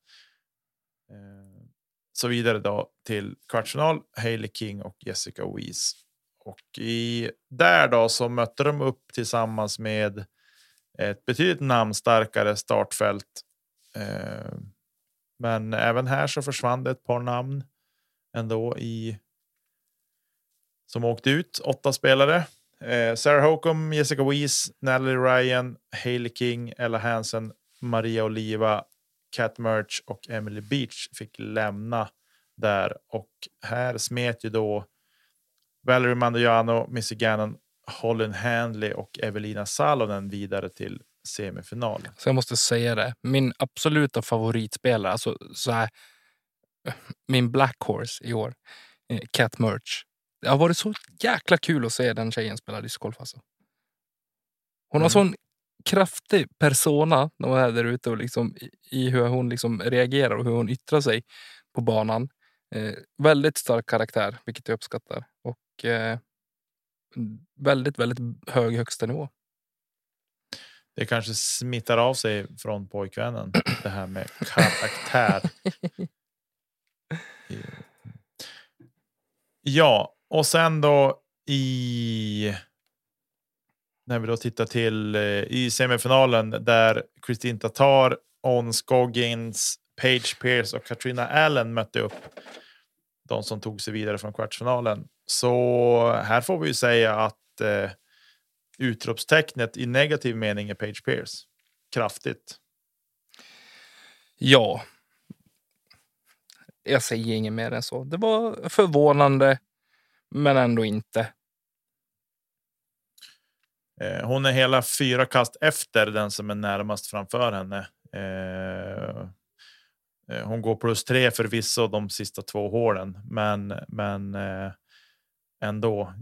Eh, så vidare då till kvartsfinal. Hailey King och Jessica Weiss. Och i där då så mötte de upp tillsammans med ett betydligt namnstarkare startfält. Eh, men även här så försvann det ett par namn ändå i. Som åkte ut åtta spelare. Eh, Sarah Hokum, Jessica Weiss, Natalie Ryan, Hailey King, Ella Hansen, Maria Oliva, Cat Merch och Emily Beach fick lämna där och här smet ju då Valerie Mandoiano, Missy Gannon, Holland Handley och Evelina Salonen vidare till semifinal. Så jag måste säga det. Min absoluta favoritspelare, alltså så här, min black horse i år, Cat eh, Merch. Det har varit så jäkla kul att se den tjejen spela discgolf. Alltså. Hon har mm. sån kraftig persona när hon är där ute och liksom, i hur hon liksom reagerar och hur hon yttrar sig på banan. Eh, väldigt stark karaktär, vilket jag uppskattar. Och eh, väldigt, väldigt hög högsta nivå. Det kanske smittar av sig från pojkvännen, det här med karaktär. ja, och sen då i. När vi då tittar till eh, i semifinalen där Kristin Tatar, On Scoggins, Page Pierce och Katrina Allen mötte upp. De som tog sig vidare från kvartsfinalen. Så här får vi ju säga att eh, utropstecknet i negativ mening är Page Pierce. Kraftigt. Ja. Jag säger inget mer än så. Det var förvånande, men ändå inte. Eh, hon är hela fyra kast efter den som är närmast framför henne. Eh, eh hon går plus tre förvisso de sista två hålen, men men ändå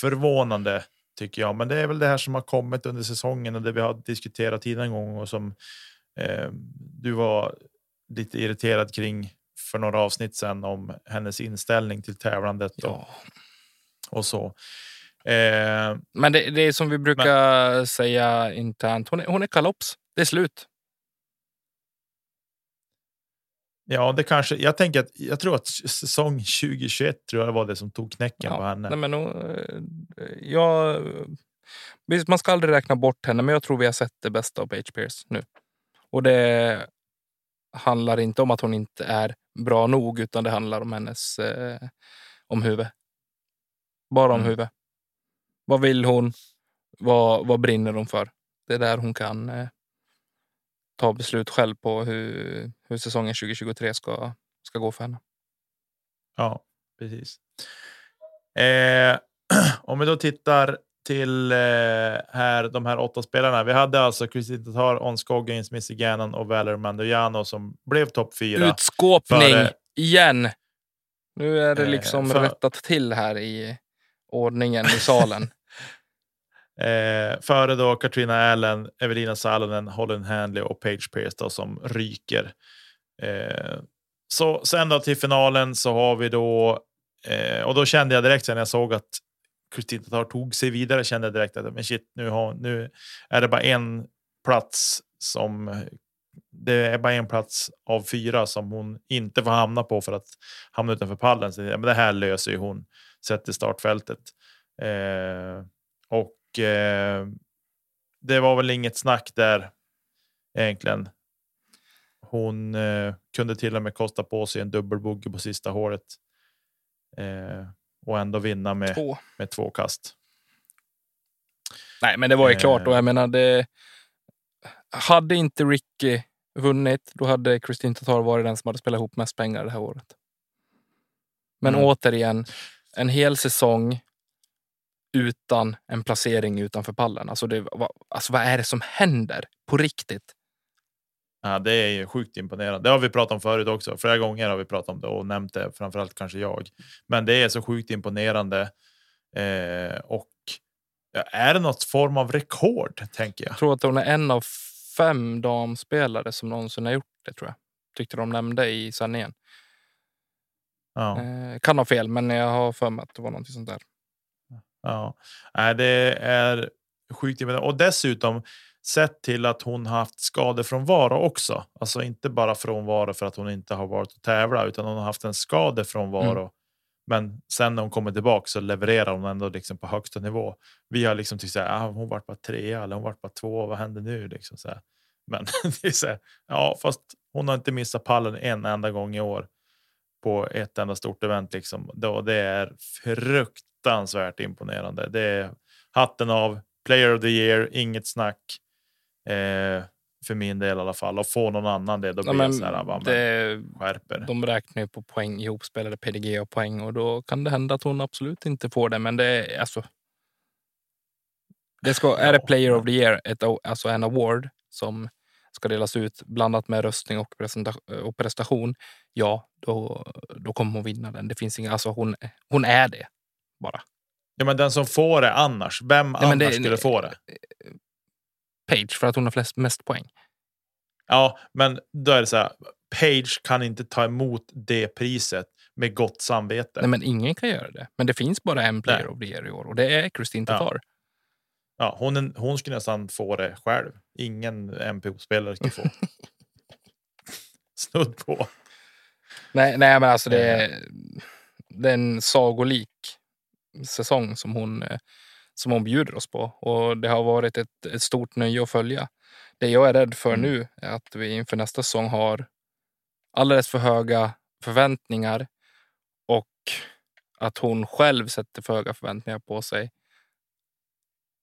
förvånande tycker jag. Men det är väl det här som har kommit under säsongen och det vi har diskuterat tidigare en gång och som eh, du var lite irriterad kring för några avsnitt sedan om hennes inställning till tävlandet ja. och, och så. Eh, men det, det, är som vi brukar men, säga internt. Hon är, hon är kalops. Det är slut. Ja, det kanske. Jag tänker att jag tror att säsong 2021 tror jag var det som tog knäcken ja, på henne. Nej, men, uh, jag, man ska aldrig räkna bort henne, men jag tror vi har sett det bästa av Page Pierce nu. Och det handlar inte om att hon inte är bra nog, utan det handlar om hennes eh, om huvud. Bara om mm. huvud. Vad vill hon? Vad, vad brinner hon för? Det är där hon kan eh, ta beslut själv på hur, hur säsongen 2023 ska, ska gå för henne. Ja, precis. Eh, om vi då tittar till eh, här, de här åtta spelarna. Vi hade alltså Kristin Tatar, On Scoggins, Missy Gannon och Valer Mandoiano som blev topp fyra. Utskåpning före... igen. Nu är det eh, liksom eh, för... rättat till här i ordningen i salen. Eh, före då Katrina Allen, Evelina Salonen, Holland Handley och Page Pierce då, som ryker. Eh, så sen då till finalen så har vi då eh, och då kände jag direkt när jag såg att Kristina Tatar tog sig vidare kände jag direkt att men shit, nu, har, nu är det bara en plats som det är bara en plats av fyra som hon inte får hamna på för att hamna utanför pallen. Så, men det här löser ju hon sett i startfältet. Eh, och det var väl inget snack där egentligen. Hon eh, kunde till och med kosta på sig en dubbelbogey på sista hålet. Eh, och ändå vinna med två, med två kast. Nej, men det var ju klart och jag menar det. Hade inte Ricky vunnit, då hade Kristin Tatar varit den som hade spelat ihop mest pengar det här året. Men mm. återigen, en hel säsong utan en placering utanför pallen. Alltså, det, vad, alltså vad är det som händer på riktigt? Ja, det är ju sjukt imponerande. Det har vi pratat om förut också. Flera gånger har vi pratat om det och nämnt det, framförallt kanske jag. Men det är så sjukt imponerande. Eh, och ja, är det något form av rekord? tänker jag. Jag tror att hon är en av fem damspelare som någonsin har gjort det tror jag. Tyckte de nämnde i sändningen. Ja. Eh, kan ha fel, men jag har för mig att det var någonting sånt där. Ja, Nej, det är sjukt. Och dessutom sett till att hon haft skadefrånvaro också. Alltså inte bara frånvaro för att hon inte har varit och tävla, utan hon har haft en skadefrånvaro. Mm. Men sen när hon kommer tillbaka så levererar hon ändå liksom på högsta nivå. Vi har liksom tyckt att ah, hon vart bara trea eller hon vart bara två. Vad händer nu? Liksom så här. Men det är så här, ja, fast hon har inte missat pallen en enda gång i år på ett enda stort event. Liksom. Då, det är fruktansvärt imponerande. Det är hatten av player of the year, inget snack. Eh, för min del i alla fall. Och få någon annan det, då blir ja, jag så här, bara, det, skärper. De räknar ju på poäng, ihopspelade PDG och poäng och då kan det hända att hon absolut inte får det. Men det är alltså. Det ska, är det player of the year, ett, alltså en award som ska delas ut blandat med röstning och, och prestation. Ja, då, då kommer hon vinna den. Det finns inga, alltså hon, hon är det bara. Ja, men den som får det annars, vem Nej, annars det, skulle få det? Page för att hon har flest, mest poäng. Ja, men då är det så här. Page kan inte ta emot det priset med gott samvete. Nej, men ingen kan göra det. Men det finns bara en player Nej. of the year i år och det är Kristin Tatar. Ja. ja, hon, hon skulle nästan få det själv. Ingen MPO-spelare skulle få. Snudd på. Nej, nej, men alltså det är, det är en sagolik säsong som hon eh, som hon bjuder oss på och det har varit ett, ett stort nöje att följa. Det jag är rädd för mm. nu är att vi inför nästa säsong har alldeles för höga förväntningar och att hon själv sätter för höga förväntningar på sig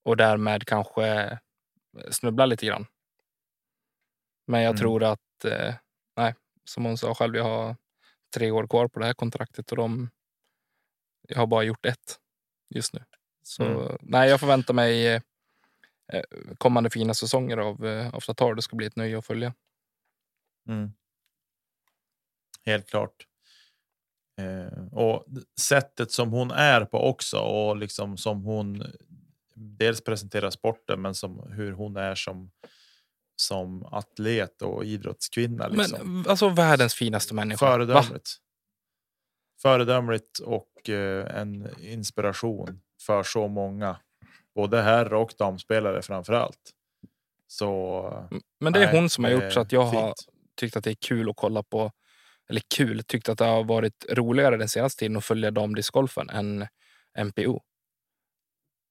och därmed kanske snubblar lite grann. Men jag mm. tror att, eh, nej, som hon sa själv, jag har tre år kvar på det här kontraktet och de, jag har bara gjort ett just nu. Så mm. nej, jag förväntar mig eh, kommande fina säsonger av, eh, av Tatar. Det ska bli ett nöje att följa. Mm. Helt klart. Eh, och sättet som hon är på också och liksom som hon dels presenterar sporten, men som hur hon är som som atlet och idrottskvinna. Liksom. Men alltså världens finaste människa. Föredömligt. Föredömligt och eh, en inspiration för så många, både herr och damspelare framför allt. Så. Men det är nej, hon som har gjort så att jag fint. har tyckt att det är kul att kolla på. Eller kul, tyckt att det har varit roligare den senaste tiden att följa damdiscgolfen än MPO.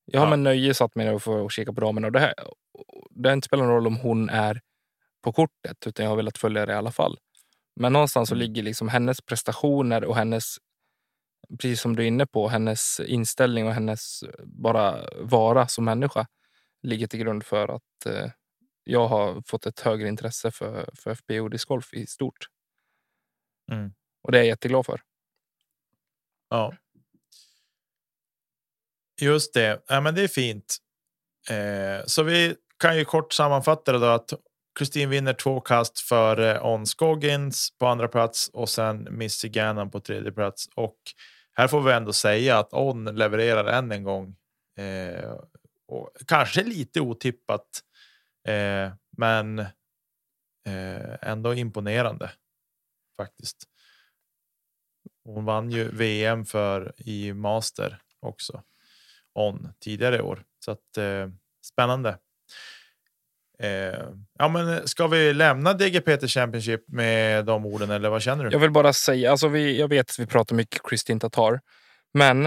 Jag har ja. med nöje satt mig ner och kika på damerna och det här. Det har inte spelat någon roll om hon är på kortet, utan jag har velat följa det i alla fall. Men någonstans så mm. ligger liksom hennes prestationer och hennes precis som du är inne på, hennes inställning och hennes bara vara som människa ligger till grund för att eh, jag har fått ett högre intresse för, för FBO discgolf i stort. Mm. Och det är jag jätteglad för. Ja. Just det. Ja, men det är fint. Eh, så vi kan ju kort sammanfatta det då att Kristin vinner två kast för On Scoggins på andra plats och sen Missy Gannon på tredje plats och här får vi ändå säga att On levererar än en gång. Eh, och kanske lite otippat, eh, men eh, ändå imponerande faktiskt. Hon vann ju VM för i master också. On tidigare i år så att eh, spännande. Eh, ja, men ska vi lämna DGPT Championship med de orden eller vad känner du? Jag vill bara säga, alltså vi, jag vet att vi pratar mycket Kristin Tatar, men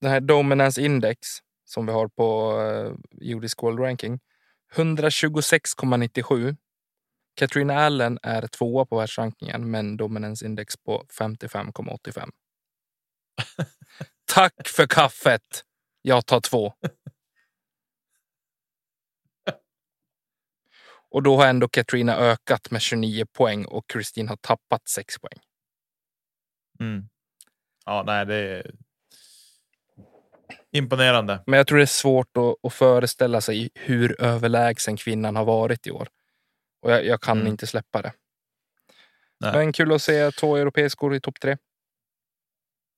den här Dominance Index som vi har på uh, Judisk World Ranking 126,97. Katrina Allen är tvåa på världsrankingen men Dominance Index på 55,85. Tack för kaffet! Jag tar två. Och då har ändå Katrina ökat med 29 poäng och Kristin har tappat 6 poäng. Mm. Ja, nej, det är imponerande. Men jag tror det är svårt att, att föreställa sig hur överlägsen kvinnan har varit i år. Och jag, jag kan mm. inte släppa det. Nej. Men kul att se två europeiskor i topp tre.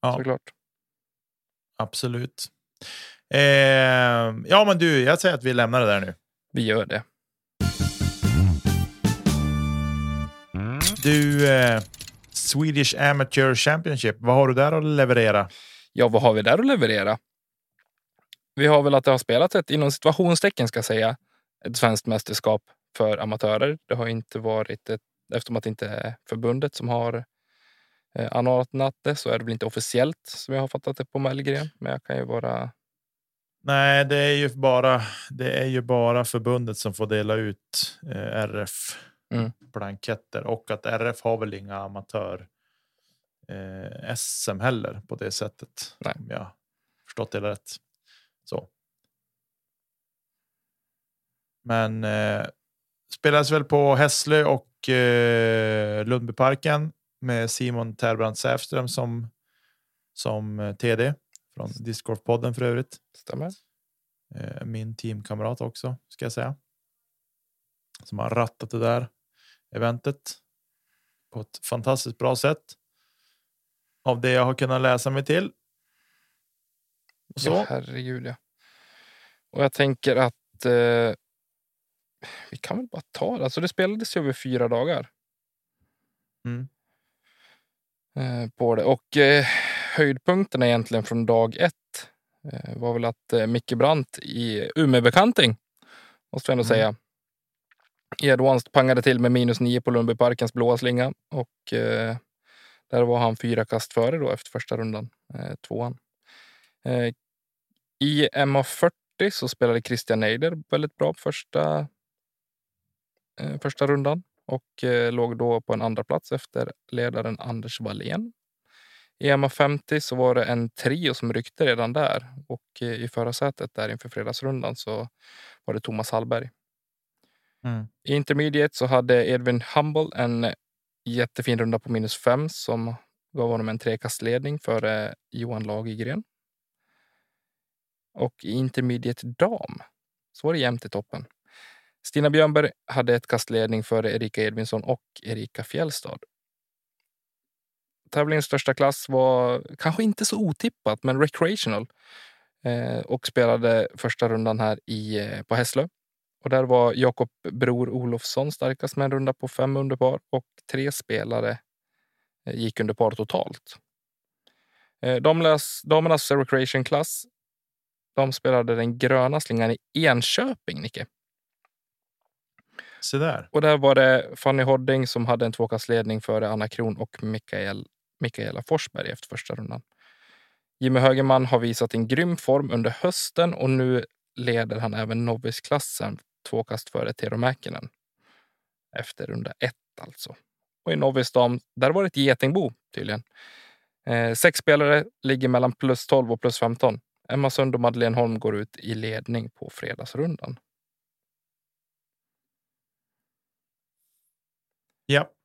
Ja. Såklart. Absolut. Eh, ja, men du, jag säger att vi lämnar det där nu. Vi gör det. Du, eh, Swedish Amateur Championship, vad har du där att leverera? Ja, vad har vi där att leverera? Vi har väl att det har spelats ett, inom situationstecken ska jag säga, ett svenskt mästerskap för amatörer. Det har inte varit ett, eftersom att det inte är förbundet som har eh, anordnat det så är det väl inte officiellt som jag har fattat det på Mellgren. Men jag kan ju vara. Nej, det är ju bara. Det är ju bara förbundet som får dela ut eh, RF Mm. blanketter och att RF har väl inga amatör eh, SM heller på det sättet. Nej. Om jag förstått det rätt. Så. Men eh, spelas väl på Hässlö och eh, Lundbyparken med Simon Terbrandt Säfström som som eh, TD från Discgolfpodden för övrigt. Stämmer. Eh, min teamkamrat också ska jag säga. Som har rattat det där eventet på ett fantastiskt bra sätt. Av det jag har kunnat läsa mig till. Och så. Ja, herregud ja. Och jag tänker att eh, vi kan väl bara ta det. Alltså det spelades ju över fyra dagar Mm. eh, på det. Och eh, höjdpunkten egentligen från dag ett eh, var väl att eh, Micke Brandt i Umeåbekanting, måste vi ändå Mm. säga, i pangade till med minus nio på Lundbyparkens blåa slinga. Och eh, där var han fyra kast före då efter första rundan, eh, tvåan. Eh, I MA40 så spelade Christian Neider väldigt bra på första, eh, första rundan och eh, låg då på en andra plats efter ledaren Anders Wallén. I MA50 så var det en trio som ryckte redan där och eh, i förarsätet där inför fredagsrundan så var det Thomas Hallberg. Mm. I intermediate så hade Edvin Humble en eh, jättefin runda på minus fem som gav honom en trekastledning före eh, Johan Lagergren. Och i intermediate dam så var det jämnt i toppen. Stina Björnberg hade ett kastledning före Erika Edvinsson och Erika Fjällstad. Tävlingens största klass var kanske inte så otippat, men recreational eh, och spelade första rundan här i, eh, på Hässlö. Och där var Jakob Bror Olofsson starkast med en runda på fem under par och tre spelare eh, gick under par totalt. Eh, Damernas, damernas recreation-klass de spelade den gröna slingan i Enköping, Nicke. Se där. Och där var det Fanny Hodding som hade en tvåkastledning före Anna Kron och Mikael, Mikaela Forsberg efter första rundan. Jimmy Högerman har visat en grym form under hösten och nu leder han även noviceklassen två kast före Tero Mäkinen. Efter runda ett alltså. Och i novice dam, där var det ett getingbo tydligen. Eh, sex spelare ligger mellan plus 12 och plus 15. Emma Sund och Madeleine Holm går ut i ledning på fredagsrundan. Ja.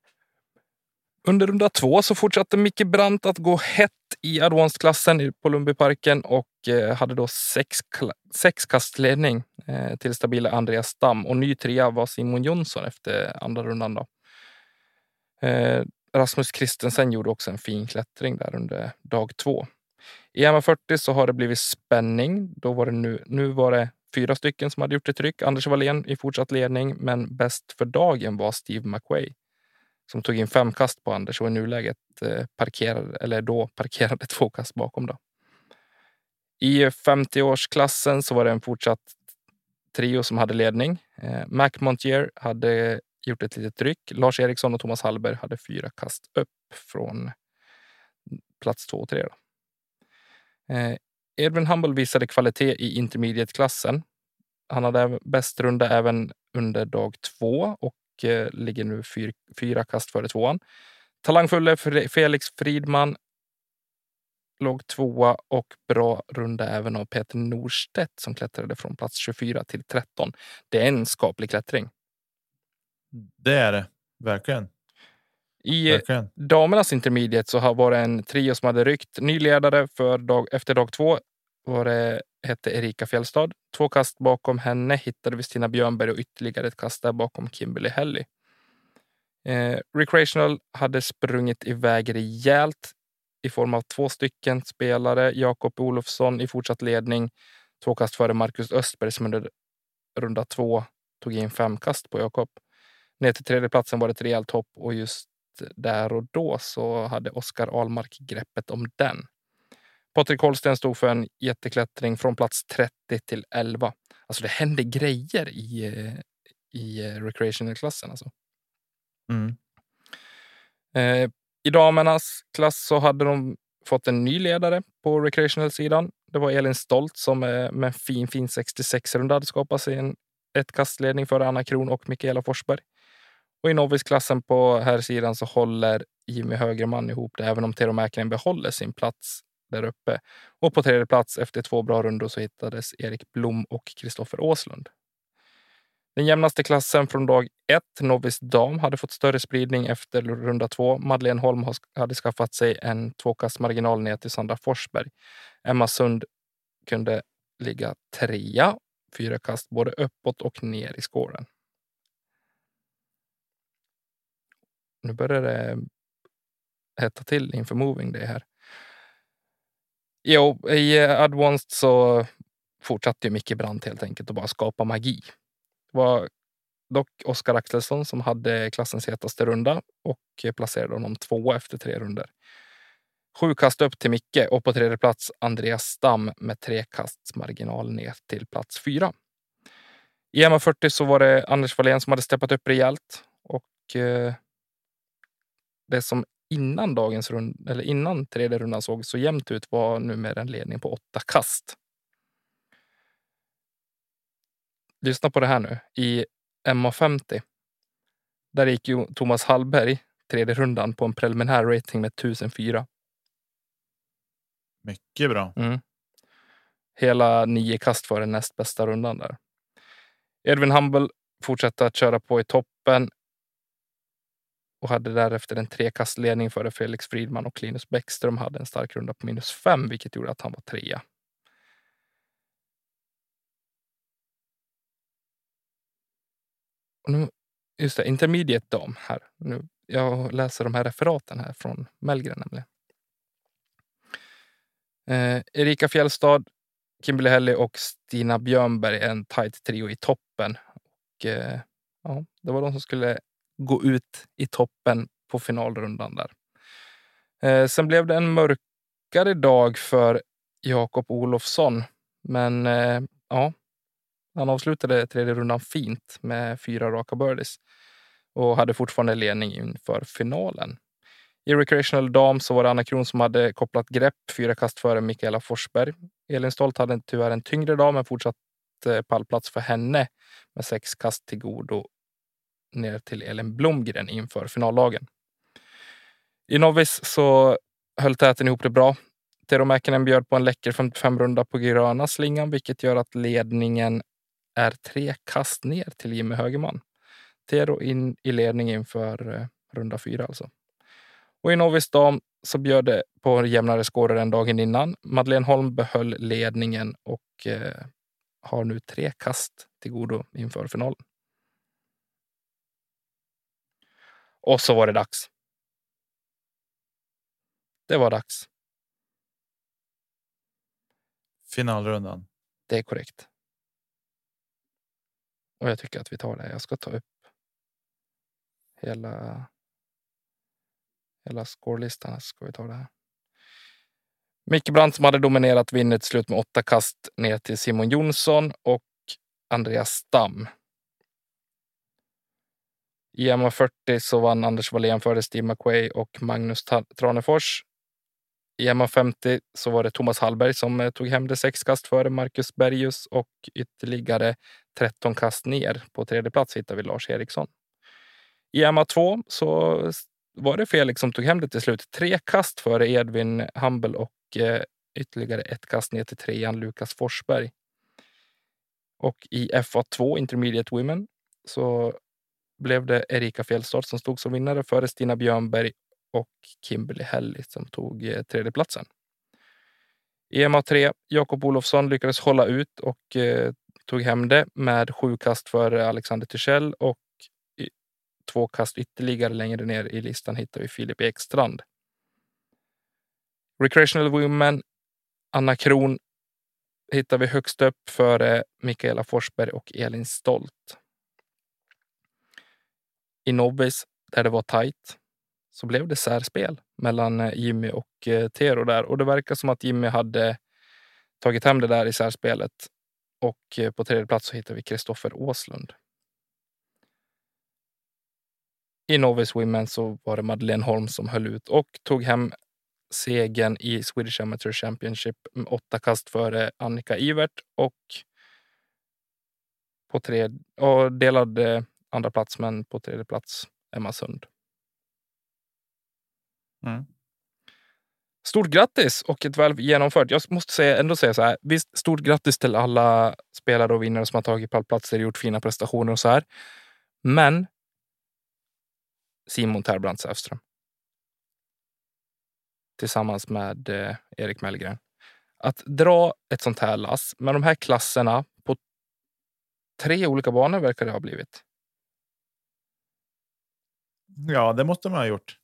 Under runda två så fortsatte Micke Brandt att gå hett i advanced-klassen i- på Lundbyparken och eh, hade då sex, sex kastledning eh, till stabila Andreas Stam och ny trea var Simon Jonsson efter andra rundan. Då. Eh, Rasmus Christensen gjorde också en fin klättring där under dag två. I MA40 så har det blivit spänning. Då var det nu, nu var det fyra stycken som hade gjort ett tryck. Anders Wallén i fortsatt ledning, men bäst för dagen var Steve McWay som tog in fem kast på Anders och i nuläget eh, parkerade, eller då parkerade två kast bakom. Då. I 50-årsklassen så var det en fortsatt trio som hade ledning. Eh, Mac Montier hade gjort ett litet tryck. Lars Eriksson och Thomas Hallberg hade fyra kast upp från plats två och tre. Då. Edwin Edvin Humble visade kvalitet i intermediate-klassen. Han hade bäst runda även under dag två och eh, ligger nu fyr, fyra kast före tvåan. Talangfulle Felix Fridman låg tvåa och bra runda även av Peter Norstedt som klättrade från plats 24 till 13. Det är en skaplig klättring. Det är det. Verkligen. I Verkligen. damernas intermediate så har var det en trio som hade ryckt. Ny ledare för dag, efter dag två var det, hette Erika Fjällstad. Två kast bakom henne hittade vi Stina Björnberg och ytterligare ett kast där bakom Kimberly Helly. Eh, Recreational hade sprungit iväg rejält i form av två stycken spelare. Jakob Olofsson i fortsatt ledning. Två kast före Marcus Östberg som under runda två tog in fem kast på Jakob. Ner till tredjeplatsen var det ett rejält hopp och just där och då så hade Oskar Almark greppet om den. Patrik Holsten stod för en jätteklättring från plats 30 till 11. Alltså det hände grejer i, eh, i eh, recreational-klassen. Alltså. Mm. Eh, I damernas klass så hade de fått en ny ledare på recreational-sidan. Det var Elin Stolt som eh, med en fin, fin 66-runda hade skapat sig en ett kastledning för Anna Kron och Mikaela Forsberg. Och i novisklassen på här sidan så håller Jimmy Högerman ihop det, även om Tero Mäkinen behåller sin plats där uppe. Och på tredje plats efter två bra rundor så hittades Erik Blom och Kristoffer Åslund. Den jämnaste klassen från dag ett, novis dam, hade fått större spridning efter runda två. Madeleine Holm hade skaffat sig en tvåkastmarginal ner till Sandra Forsberg. Emma Sund kunde ligga trea, fyra kast både uppåt och ner i skåren. Nu börjar det hetta till inför moving day här. Jo, i eh, Advanced så fortsatte ju Micke Brandt helt enkelt att bara skapa magi. Det var dock Oskar Axelsson som hade klassens hetaste runda och placerade honom tvåa efter tre runder. Sju kast upp till Micke och på tredje plats Andreas Stam med tre kasts marginal ner till plats fyra. I MA40 så var det Anders Wallén som hade steppat upp rejält och eh, det som innan dagens rund, eller innan tredje rundan såg så jämnt ut var numera en ledning på åtta kast. Lyssna på det här nu. I MA50. Där gick ju Thomas Hallberg tredje rundan på en preliminär rating med 1004. Mycket bra. Mm. Hela nio kast före näst bästa rundan där. Edvin Humble fortsatte att köra på i toppen och hade därefter en trekastledning före Felix Fridman och Linus Bäckström hade en stark runda på minus fem, vilket gjorde att han var trea. Och nu, just det, intermediate dam här. Nu, jag läser de här referaten här från Mellgren nämligen. Eh, Erika Fjällstad, Kimberly Helly och Stina Björnberg en tight trio i toppen. Och, eh, ja, det var de som skulle gå ut i toppen på finalrundan där. Eh, sen blev det en mörkare dag för Jakob Olofsson. Men eh, ja, han avslutade tredje rundan fint med fyra raka birdies och hade fortfarande ledning inför finalen. I Recreational Dam så var det Anna Kron som hade kopplat grepp fyra kast före Mikaela Forsberg. Elin Stolt hade tyvärr en tyngre dag men fortsatt pallplats för henne med sex kast till godo ner till Elin Blomgren inför finallagen. I Novis så höll täten ihop det bra. Tero Mäkinen bjöd på en läcker 55 runda på gröna slingan, vilket gör att ledningen är tre kast ner till Jimmy Högerman. Tero in i ledning inför eh, runda fyra alltså. Och i Novis dam så bjöd det på jämnare skåror än dagen innan. Madeleine Holm behöll ledningen och eh, har nu tre kast till godo inför finalen. Och så var det dags. Det var dags. Finalrundan. Det är korrekt. Och jag tycker att vi tar det. Jag ska ta upp hela. Hela scorelistan. Ska vi ta det här. Micke Brandt som hade dominerat vinner till slut med åtta kast ner till Simon Jonsson och Andreas Stam. I MA40 så vann Anders Wallén före Steve McQuay och Magnus Tranefors. I MA50 så var det Thomas Hallberg som eh, tog hem det sex kast före Marcus Bergius och ytterligare 13 kast ner. På tredje plats hittar vi Lars Eriksson. I MA2 så var det Felix som tog hem det till slut. Tre kast före Edvin Humble och eh, ytterligare ett kast ner till trean Lukas Forsberg. Och i FA2 Intermediate Women så blev det Erika Fjällstad som stod som vinnare före Stina Björnberg och Kimberly Helly som tog eh, tredjeplatsen. I MA3 Jakob Olofsson lyckades hålla ut och eh, tog hem det med sju kast före Alexander Tichell och i, två kast ytterligare längre ner i listan hittar vi Filip Ekstrand. Recreational Women Anna Kron hittar vi högst upp före Mikaela Forsberg och Elin Stolt. I Nobbis, där det var tajt, så blev det särspel mellan eh, Jimmy och eh, Tero där. Och det verkar som att Jimmy hade tagit hem det där i särspelet. Och eh, på tredje plats så hittar vi Kristoffer Åslund. I Novice Women så var det Madeleine Holm som höll ut och tog hem segern i Swedish Amateur Championship med åtta kast före Annika Ivert och på tre, och delade andra plats men på tredje plats Emma Sund. Mm. Stort grattis och ett väl genomfört. Jag måste säga, ändå säga så här. Visst, stort grattis till alla spelare och vinnare som har tagit pallplatser och gjort fina prestationer och så här. Men Simon Terbrant Säfström. Tillsammans med eh, Erik Mellgren. Att dra ett sånt här lass med de här klasserna på tre olika banor verkar det ha blivit. Ja, det måste man ha gjort.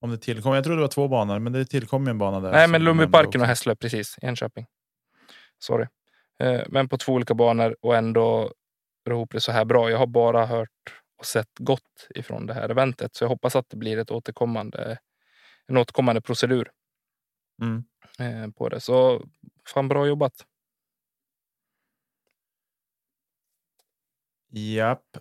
Om det tillkom. Jag tror det var två banor, men det tillkom en bana där. Nej, men Lundbyparken och. Hässlö, precis. Enköping. Sorry. Eh, Men på två olika banor och ändå dra ihop det så här bra. Jag har bara hört och sett gott ifrån det här eventet, så jag hoppas att det blir ett återkommande, en återkommande procedur Mm. eh, på det. Så fan bra jobbat. Japp,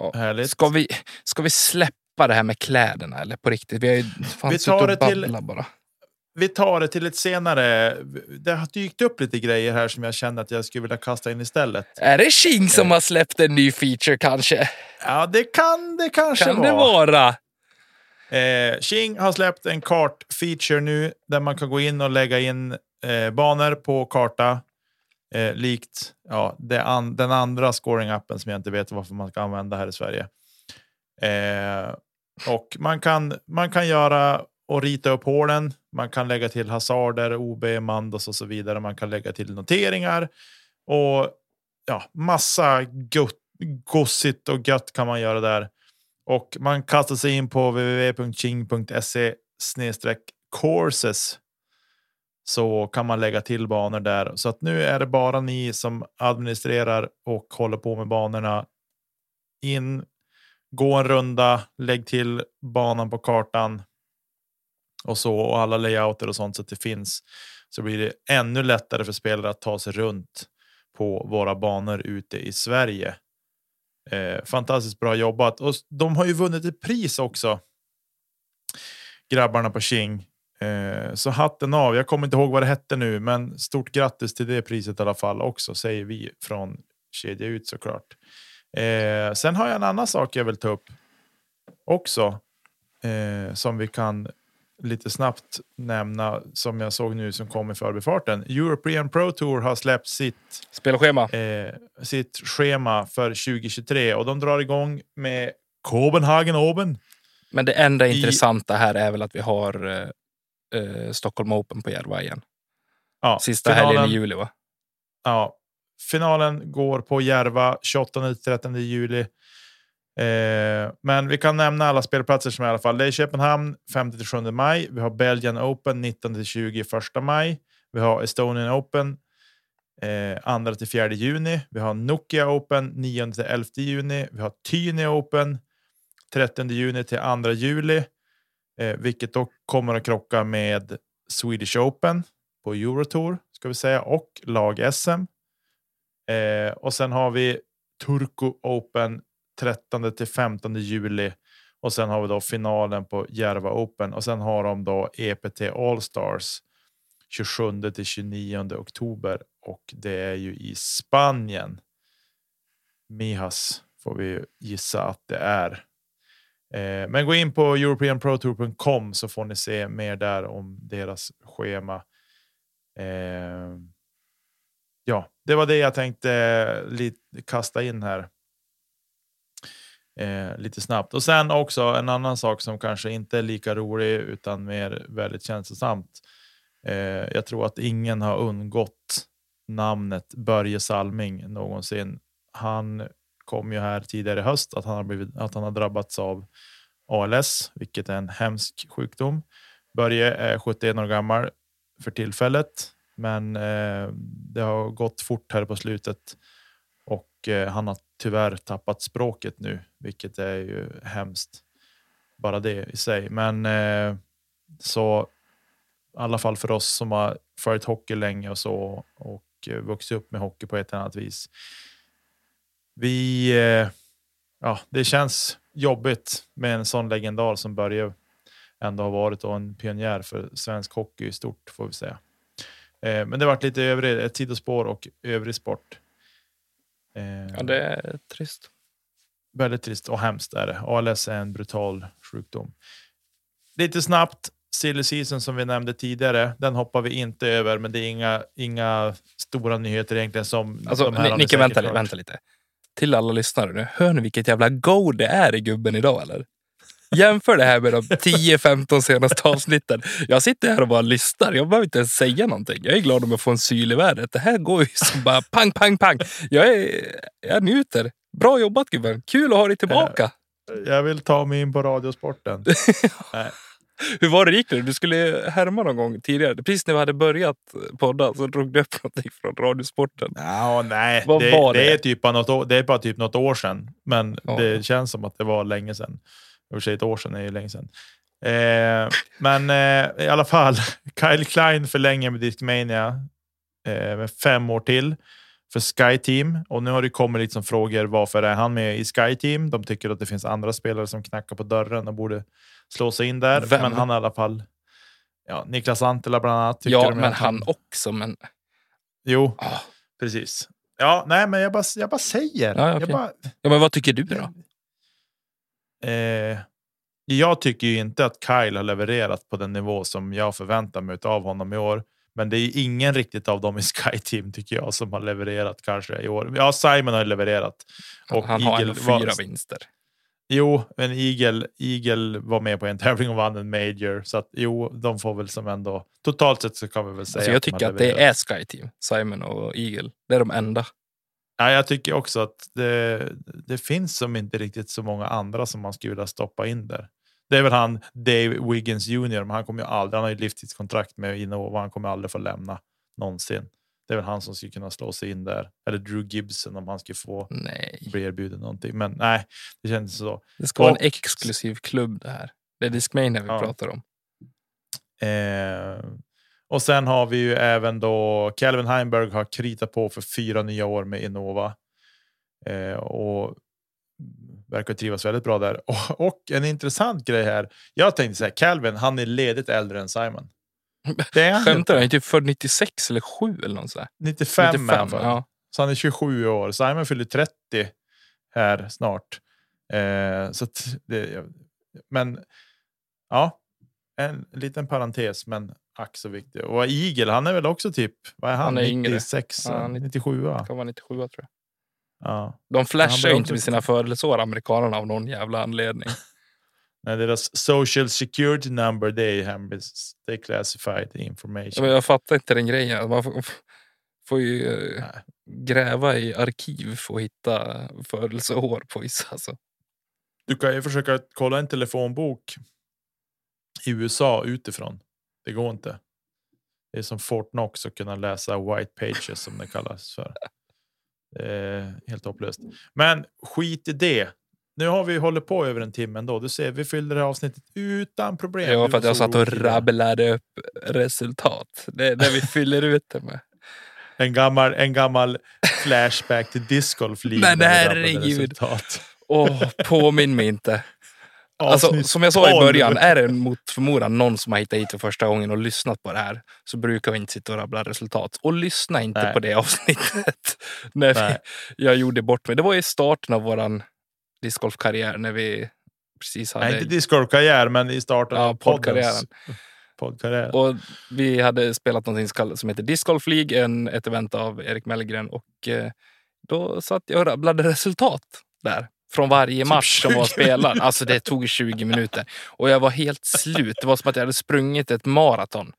Ja. härligt. Ska, vi, ska vi släppa det här med kläderna eller på riktigt? Vi har ju fan Vi tar det till- bara. Vi tar det till ett senare. Det har dykt upp lite grejer här som jag känner att jag skulle vilja kasta in istället. Är det King Eh. som har släppt en ny feature kanske? Ja, det kan det kanske Kan vara. det vara? Eh, har släppt en kart-feature nu där man kan gå in och lägga in eh, banor på karta. Eh, likt ja, det an den andra scoring-appen som jag inte vet varför man ska använda här i Sverige. Eh, och man kan, man kan göra och rita upp hålen. Man kan lägga till hasarder, OB, mandos och så vidare. Man kan lägga till noteringar och ja, massa gott, gossigt och gött kan man göra där. Och man kastar sig in på www.ching.se courses så kan man lägga till banor där. Så att nu är det bara ni som administrerar och håller på med banorna. In, gå en runda, lägg till banan på kartan och så och alla layouter och sånt så att det finns. Så blir det ännu lättare för spelare att ta sig runt på våra banor ute i Sverige. Eh, fantastiskt bra jobbat. Och de har ju vunnit ett pris också. Grabbarna på King. Eh, så hatten av. Jag kommer inte ihåg vad det hette nu, men stort grattis till det priset i alla fall också, säger vi från Kedja Ut såklart. Eh, sen har jag en annan sak jag vill ta upp också. Eh, som vi kan lite snabbt nämna som jag såg nu som kom i förbifarten. European Pro Tour har släppt sitt Spelschema. eh, sitt schema för 2023 och de drar igång med Copenhagen Open. Men det enda i- intressanta här är väl att vi har eh, Stockholm Open på Järva igen. Ja, Sista finalen, helgen i juli va? Ja, finalen går på Järva 28-30 juli. Eh, men vi kan nämna alla spelplatser som är i alla fall. Det är Köpenhamn 5-7 maj. Vi har Belgian Open 19-20 1 maj. Vi har Estonian Open eh, 2-4 juni. Vi har Nokia Open 9-11 juni. Vi har Tyne Open 30 juni till 2 juli. Eh, vilket då kommer att krocka med Swedish Open på Eurotour ska vi säga och lag-SM. Eh, och sen har vi Turku Open 13 till 15 juli och sen har vi då finalen på Järva Open och sen har de då EPT Allstars 27 till 29 oktober och det är ju i Spanien. Mihas får vi gissa att det är. Eh, men gå in på europeanprotour.com så får ni se mer där om deras schema. Eh, ja, det var det jag tänkte kasta in här. Eh, lite snabbt. Och sen också en annan sak som kanske inte är lika rolig utan mer väldigt känslosamt. Eh, jag tror att ingen har undgått namnet Börje Salming någonsin. Han kom ju här tidigare i höst att han har, blivit, att han har drabbats av ALS, vilket är en hemsk sjukdom. Börje är 71 år gammal för tillfället, men eh, det har gått fort här på slutet och eh, han har tyvärr tappat språket nu vilket är ju hemskt. Bara det i sig. Men eh, så i alla fall för oss som har följt hockey länge och så och eh, vuxit upp med hockey på ett eller annat vis. Vi, eh, ja, det känns jobbigt med en sån legendar som Börje ändå har varit och en pionjär för svensk hockey i stort får vi säga. Eh, men det varit lite övrig, ett sidospår och övrig sport. Eh, Ja, det är trist. Väldigt trist och hemskt är det. ALS är en brutal sjukdom. Lite snabbt, silly season som vi nämnde tidigare, den hoppar vi inte över, men det är inga, inga stora nyheter egentligen som Alltså, Nicke, vänta, vänta lite. Till alla lyssnare nu. Hör ni vilket jävla go det är i gubben idag eller? Jämför det här med de 10-15 senaste avsnitten. Jag sitter här och bara lyssnar. Jag behöver inte ens säga någonting. Jag är glad om jag får en syl i värdet. Det här går ju som bara pang, pang, pang. Jag, är, jag njuter. Bra jobbat gubben. Kul att ha dig tillbaka. Jag vill ta mig in på radiosporten. Hur var det gick det? Du skulle härma någon gång tidigare. Precis när vi hade börjat podda så drog du upp någonting från Radiosporten. Ja, nej, Vad det, var det? det? är typ något, år- det är bara typ något år sedan, men Ja. det känns som att det var länge sedan. I och för sig ett år sedan är ju länge sedan. Eh, men eh, i alla fall, Kyle Klein förlänger med Discmania eh, med fem år till för Sky Team. Och nu har det kommit liksom frågor varför är han med i Sky Team? De tycker att det finns andra spelare som knackar på dörren och borde slå sig in där. Vem? Men han i alla fall, ja, Niklas Antila bland annat. tycker Ja, men han också. Men Jo, Ah. precis. Ja, nej, men jag bara, jag bara säger. Ja, okej. jag, bara, Ja, men vad tycker du då? eh, jag tycker ju inte att Kyle har levererat på den nivå som jag förväntar mig av honom i år. Men det är ju ingen riktigt av dem i Sky Team tycker jag som har levererat kanske i år. Ja, Simon har levererat. Och han har ändå Eagle var- fyra vinster. Jo, men Eagle, Eagle var med på en tävling och vann en major. Så att jo, de får väl som ändå... Totalt sett så kan vi väl säga Alltså jag att tycker att det levererat. är Sky Team, Simon och Eagle. Det är de enda. Ja, jag tycker också att det, det finns som inte riktigt så många andra som man skulle vilja stoppa in där. Det är väl han Dave Wiggins Jr. Men han kommer ju aldrig. Han har ju livstidskontrakt med Innova. Han kommer aldrig få lämna någonsin. Det är väl han som skulle kunna slå sig in där. Eller Drew Gibson om han skulle få Nej, bli erbjuden någonting. Men nej, det känns så. det ska vara Och- en exklusiv klubb det här. Det är Discmania vi Ja. pratar om. Eh, och sen har vi ju även då Calvin Heimberg har kritat på för fyra nya år med Innova. Eh, och verkar trivas väldigt bra där. Och, och en intressant grej här. Jag tänkte säga Calvin, han är ledigt äldre än Simon. Det är han Skämtar du? Han är typ född 96 eller 7 eller något sånt. 95, 95 är han född. ja. Så han är 27 år. Simon fyller 30 här snart. Eh, så det, men ja, en liten parentes, men ack så viktig. Och Eagle, han är väl också typ, vad är han? Han är yngre. 96, Ja, han är- 97? va? Kan vara 97 tror jag. Ja. De flashar ju inte med sina födelseår, amerikanerna, av någon jävla anledning. Nej, deras social security number, they have they classified information. Men jag fattar inte den grejen. Man får, får ju eh, Nej. gräva i arkiv för att hitta födelseår på vissa. Alltså. Du kan ju försöka kolla en telefonbok i USA utifrån. Det går inte. Det är som Fort Knox att kunna läsa white pages som det kallas för. Är helt hopplöst. Men skit i det. Nu har vi hållit på över en timme ändå. Du ser, vi fyllde det här avsnittet utan problem. Ja, för att jag satt och rabblade upp resultat. Det är det vi fyller ut det med. En gammal, en gammal flashback till discgolf. Men herregud. resultat. Åh, påminn mig inte. Alltså, som jag sa i 12. början, är det mot förmodan någon som har hittat hit för första gången och lyssnat på det här så brukar vi inte sitta och rabbla resultat. Och lyssna inte Nej. på det avsnittet när vi, jag gjorde bort mig. Det var i starten av våran discgolfkarriär när vi precis hade... Nej, inte discgolfkarriär, men i starten Ja, av poddkarriären. poddkarriär. Och vi hade spelat någonting som heter Disc Golf League, en, ett event av Erik Mellgren. Och eh, då satt jag och rabblade resultat där. Från varje Typ match som var 20 spelad. Alltså det tog 20 minuter. Och jag var helt slut. Det var som att jag hade sprungit ett maraton.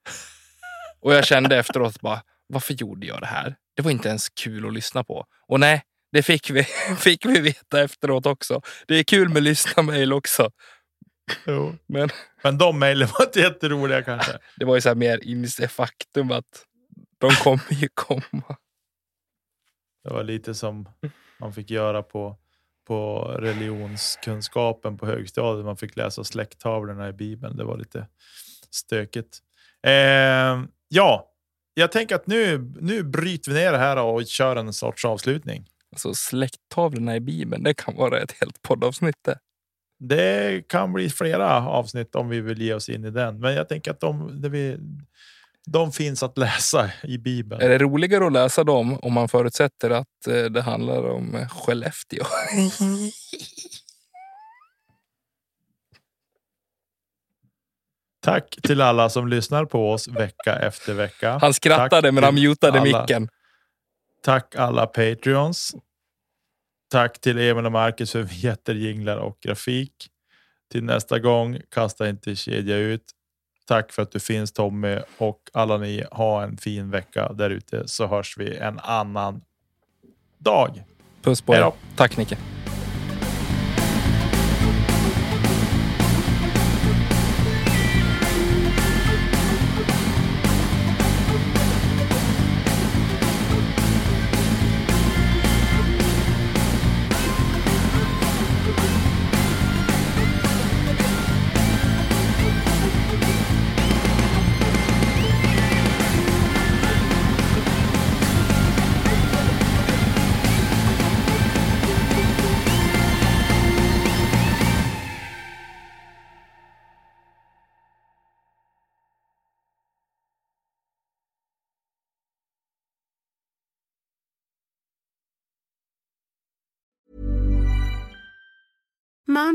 Och jag kände efteråt bara, varför gjorde jag det här? Det var inte ens kul att lyssna på. Och nej, det fick vi, fick vi veta efteråt också. Det är kul med lyssna-mail också. Jo. Men Men de mejlen var inte jätteroliga kanske. det var ju så här mer inse faktum att de kommer ju komma. Det var lite som man fick göra på, på religionskunskapen på högstadiet. Man fick läsa släkttavlorna i Bibeln. Det var lite stökigt. Eh, ja, jag tänker att nu, nu bryter vi ner det här och kör en sorts avslutning. Alltså släkttavlorna i Bibeln, det kan vara ett helt poddavsnitt det. Det kan bli flera avsnitt om vi vill ge oss in i den. Men jag tänker att de, det vi, de finns att läsa i Bibeln. Är det roligare att läsa dem om man förutsätter att eh, det handlar om eh, Skellefteå? Tack till alla som lyssnar på oss vecka efter vecka. Han skrattade Tack men han mutade alla- micken. Tack alla Patreons. Tack till Emil och Marcus för jätterjinglar och grafik. Till nästa gång, kasta inte kedja ut. Tack för att du finns Tommy och alla ni. Ha en fin vecka där ute så hörs vi en annan dag. Puss på er. Tack Nicke.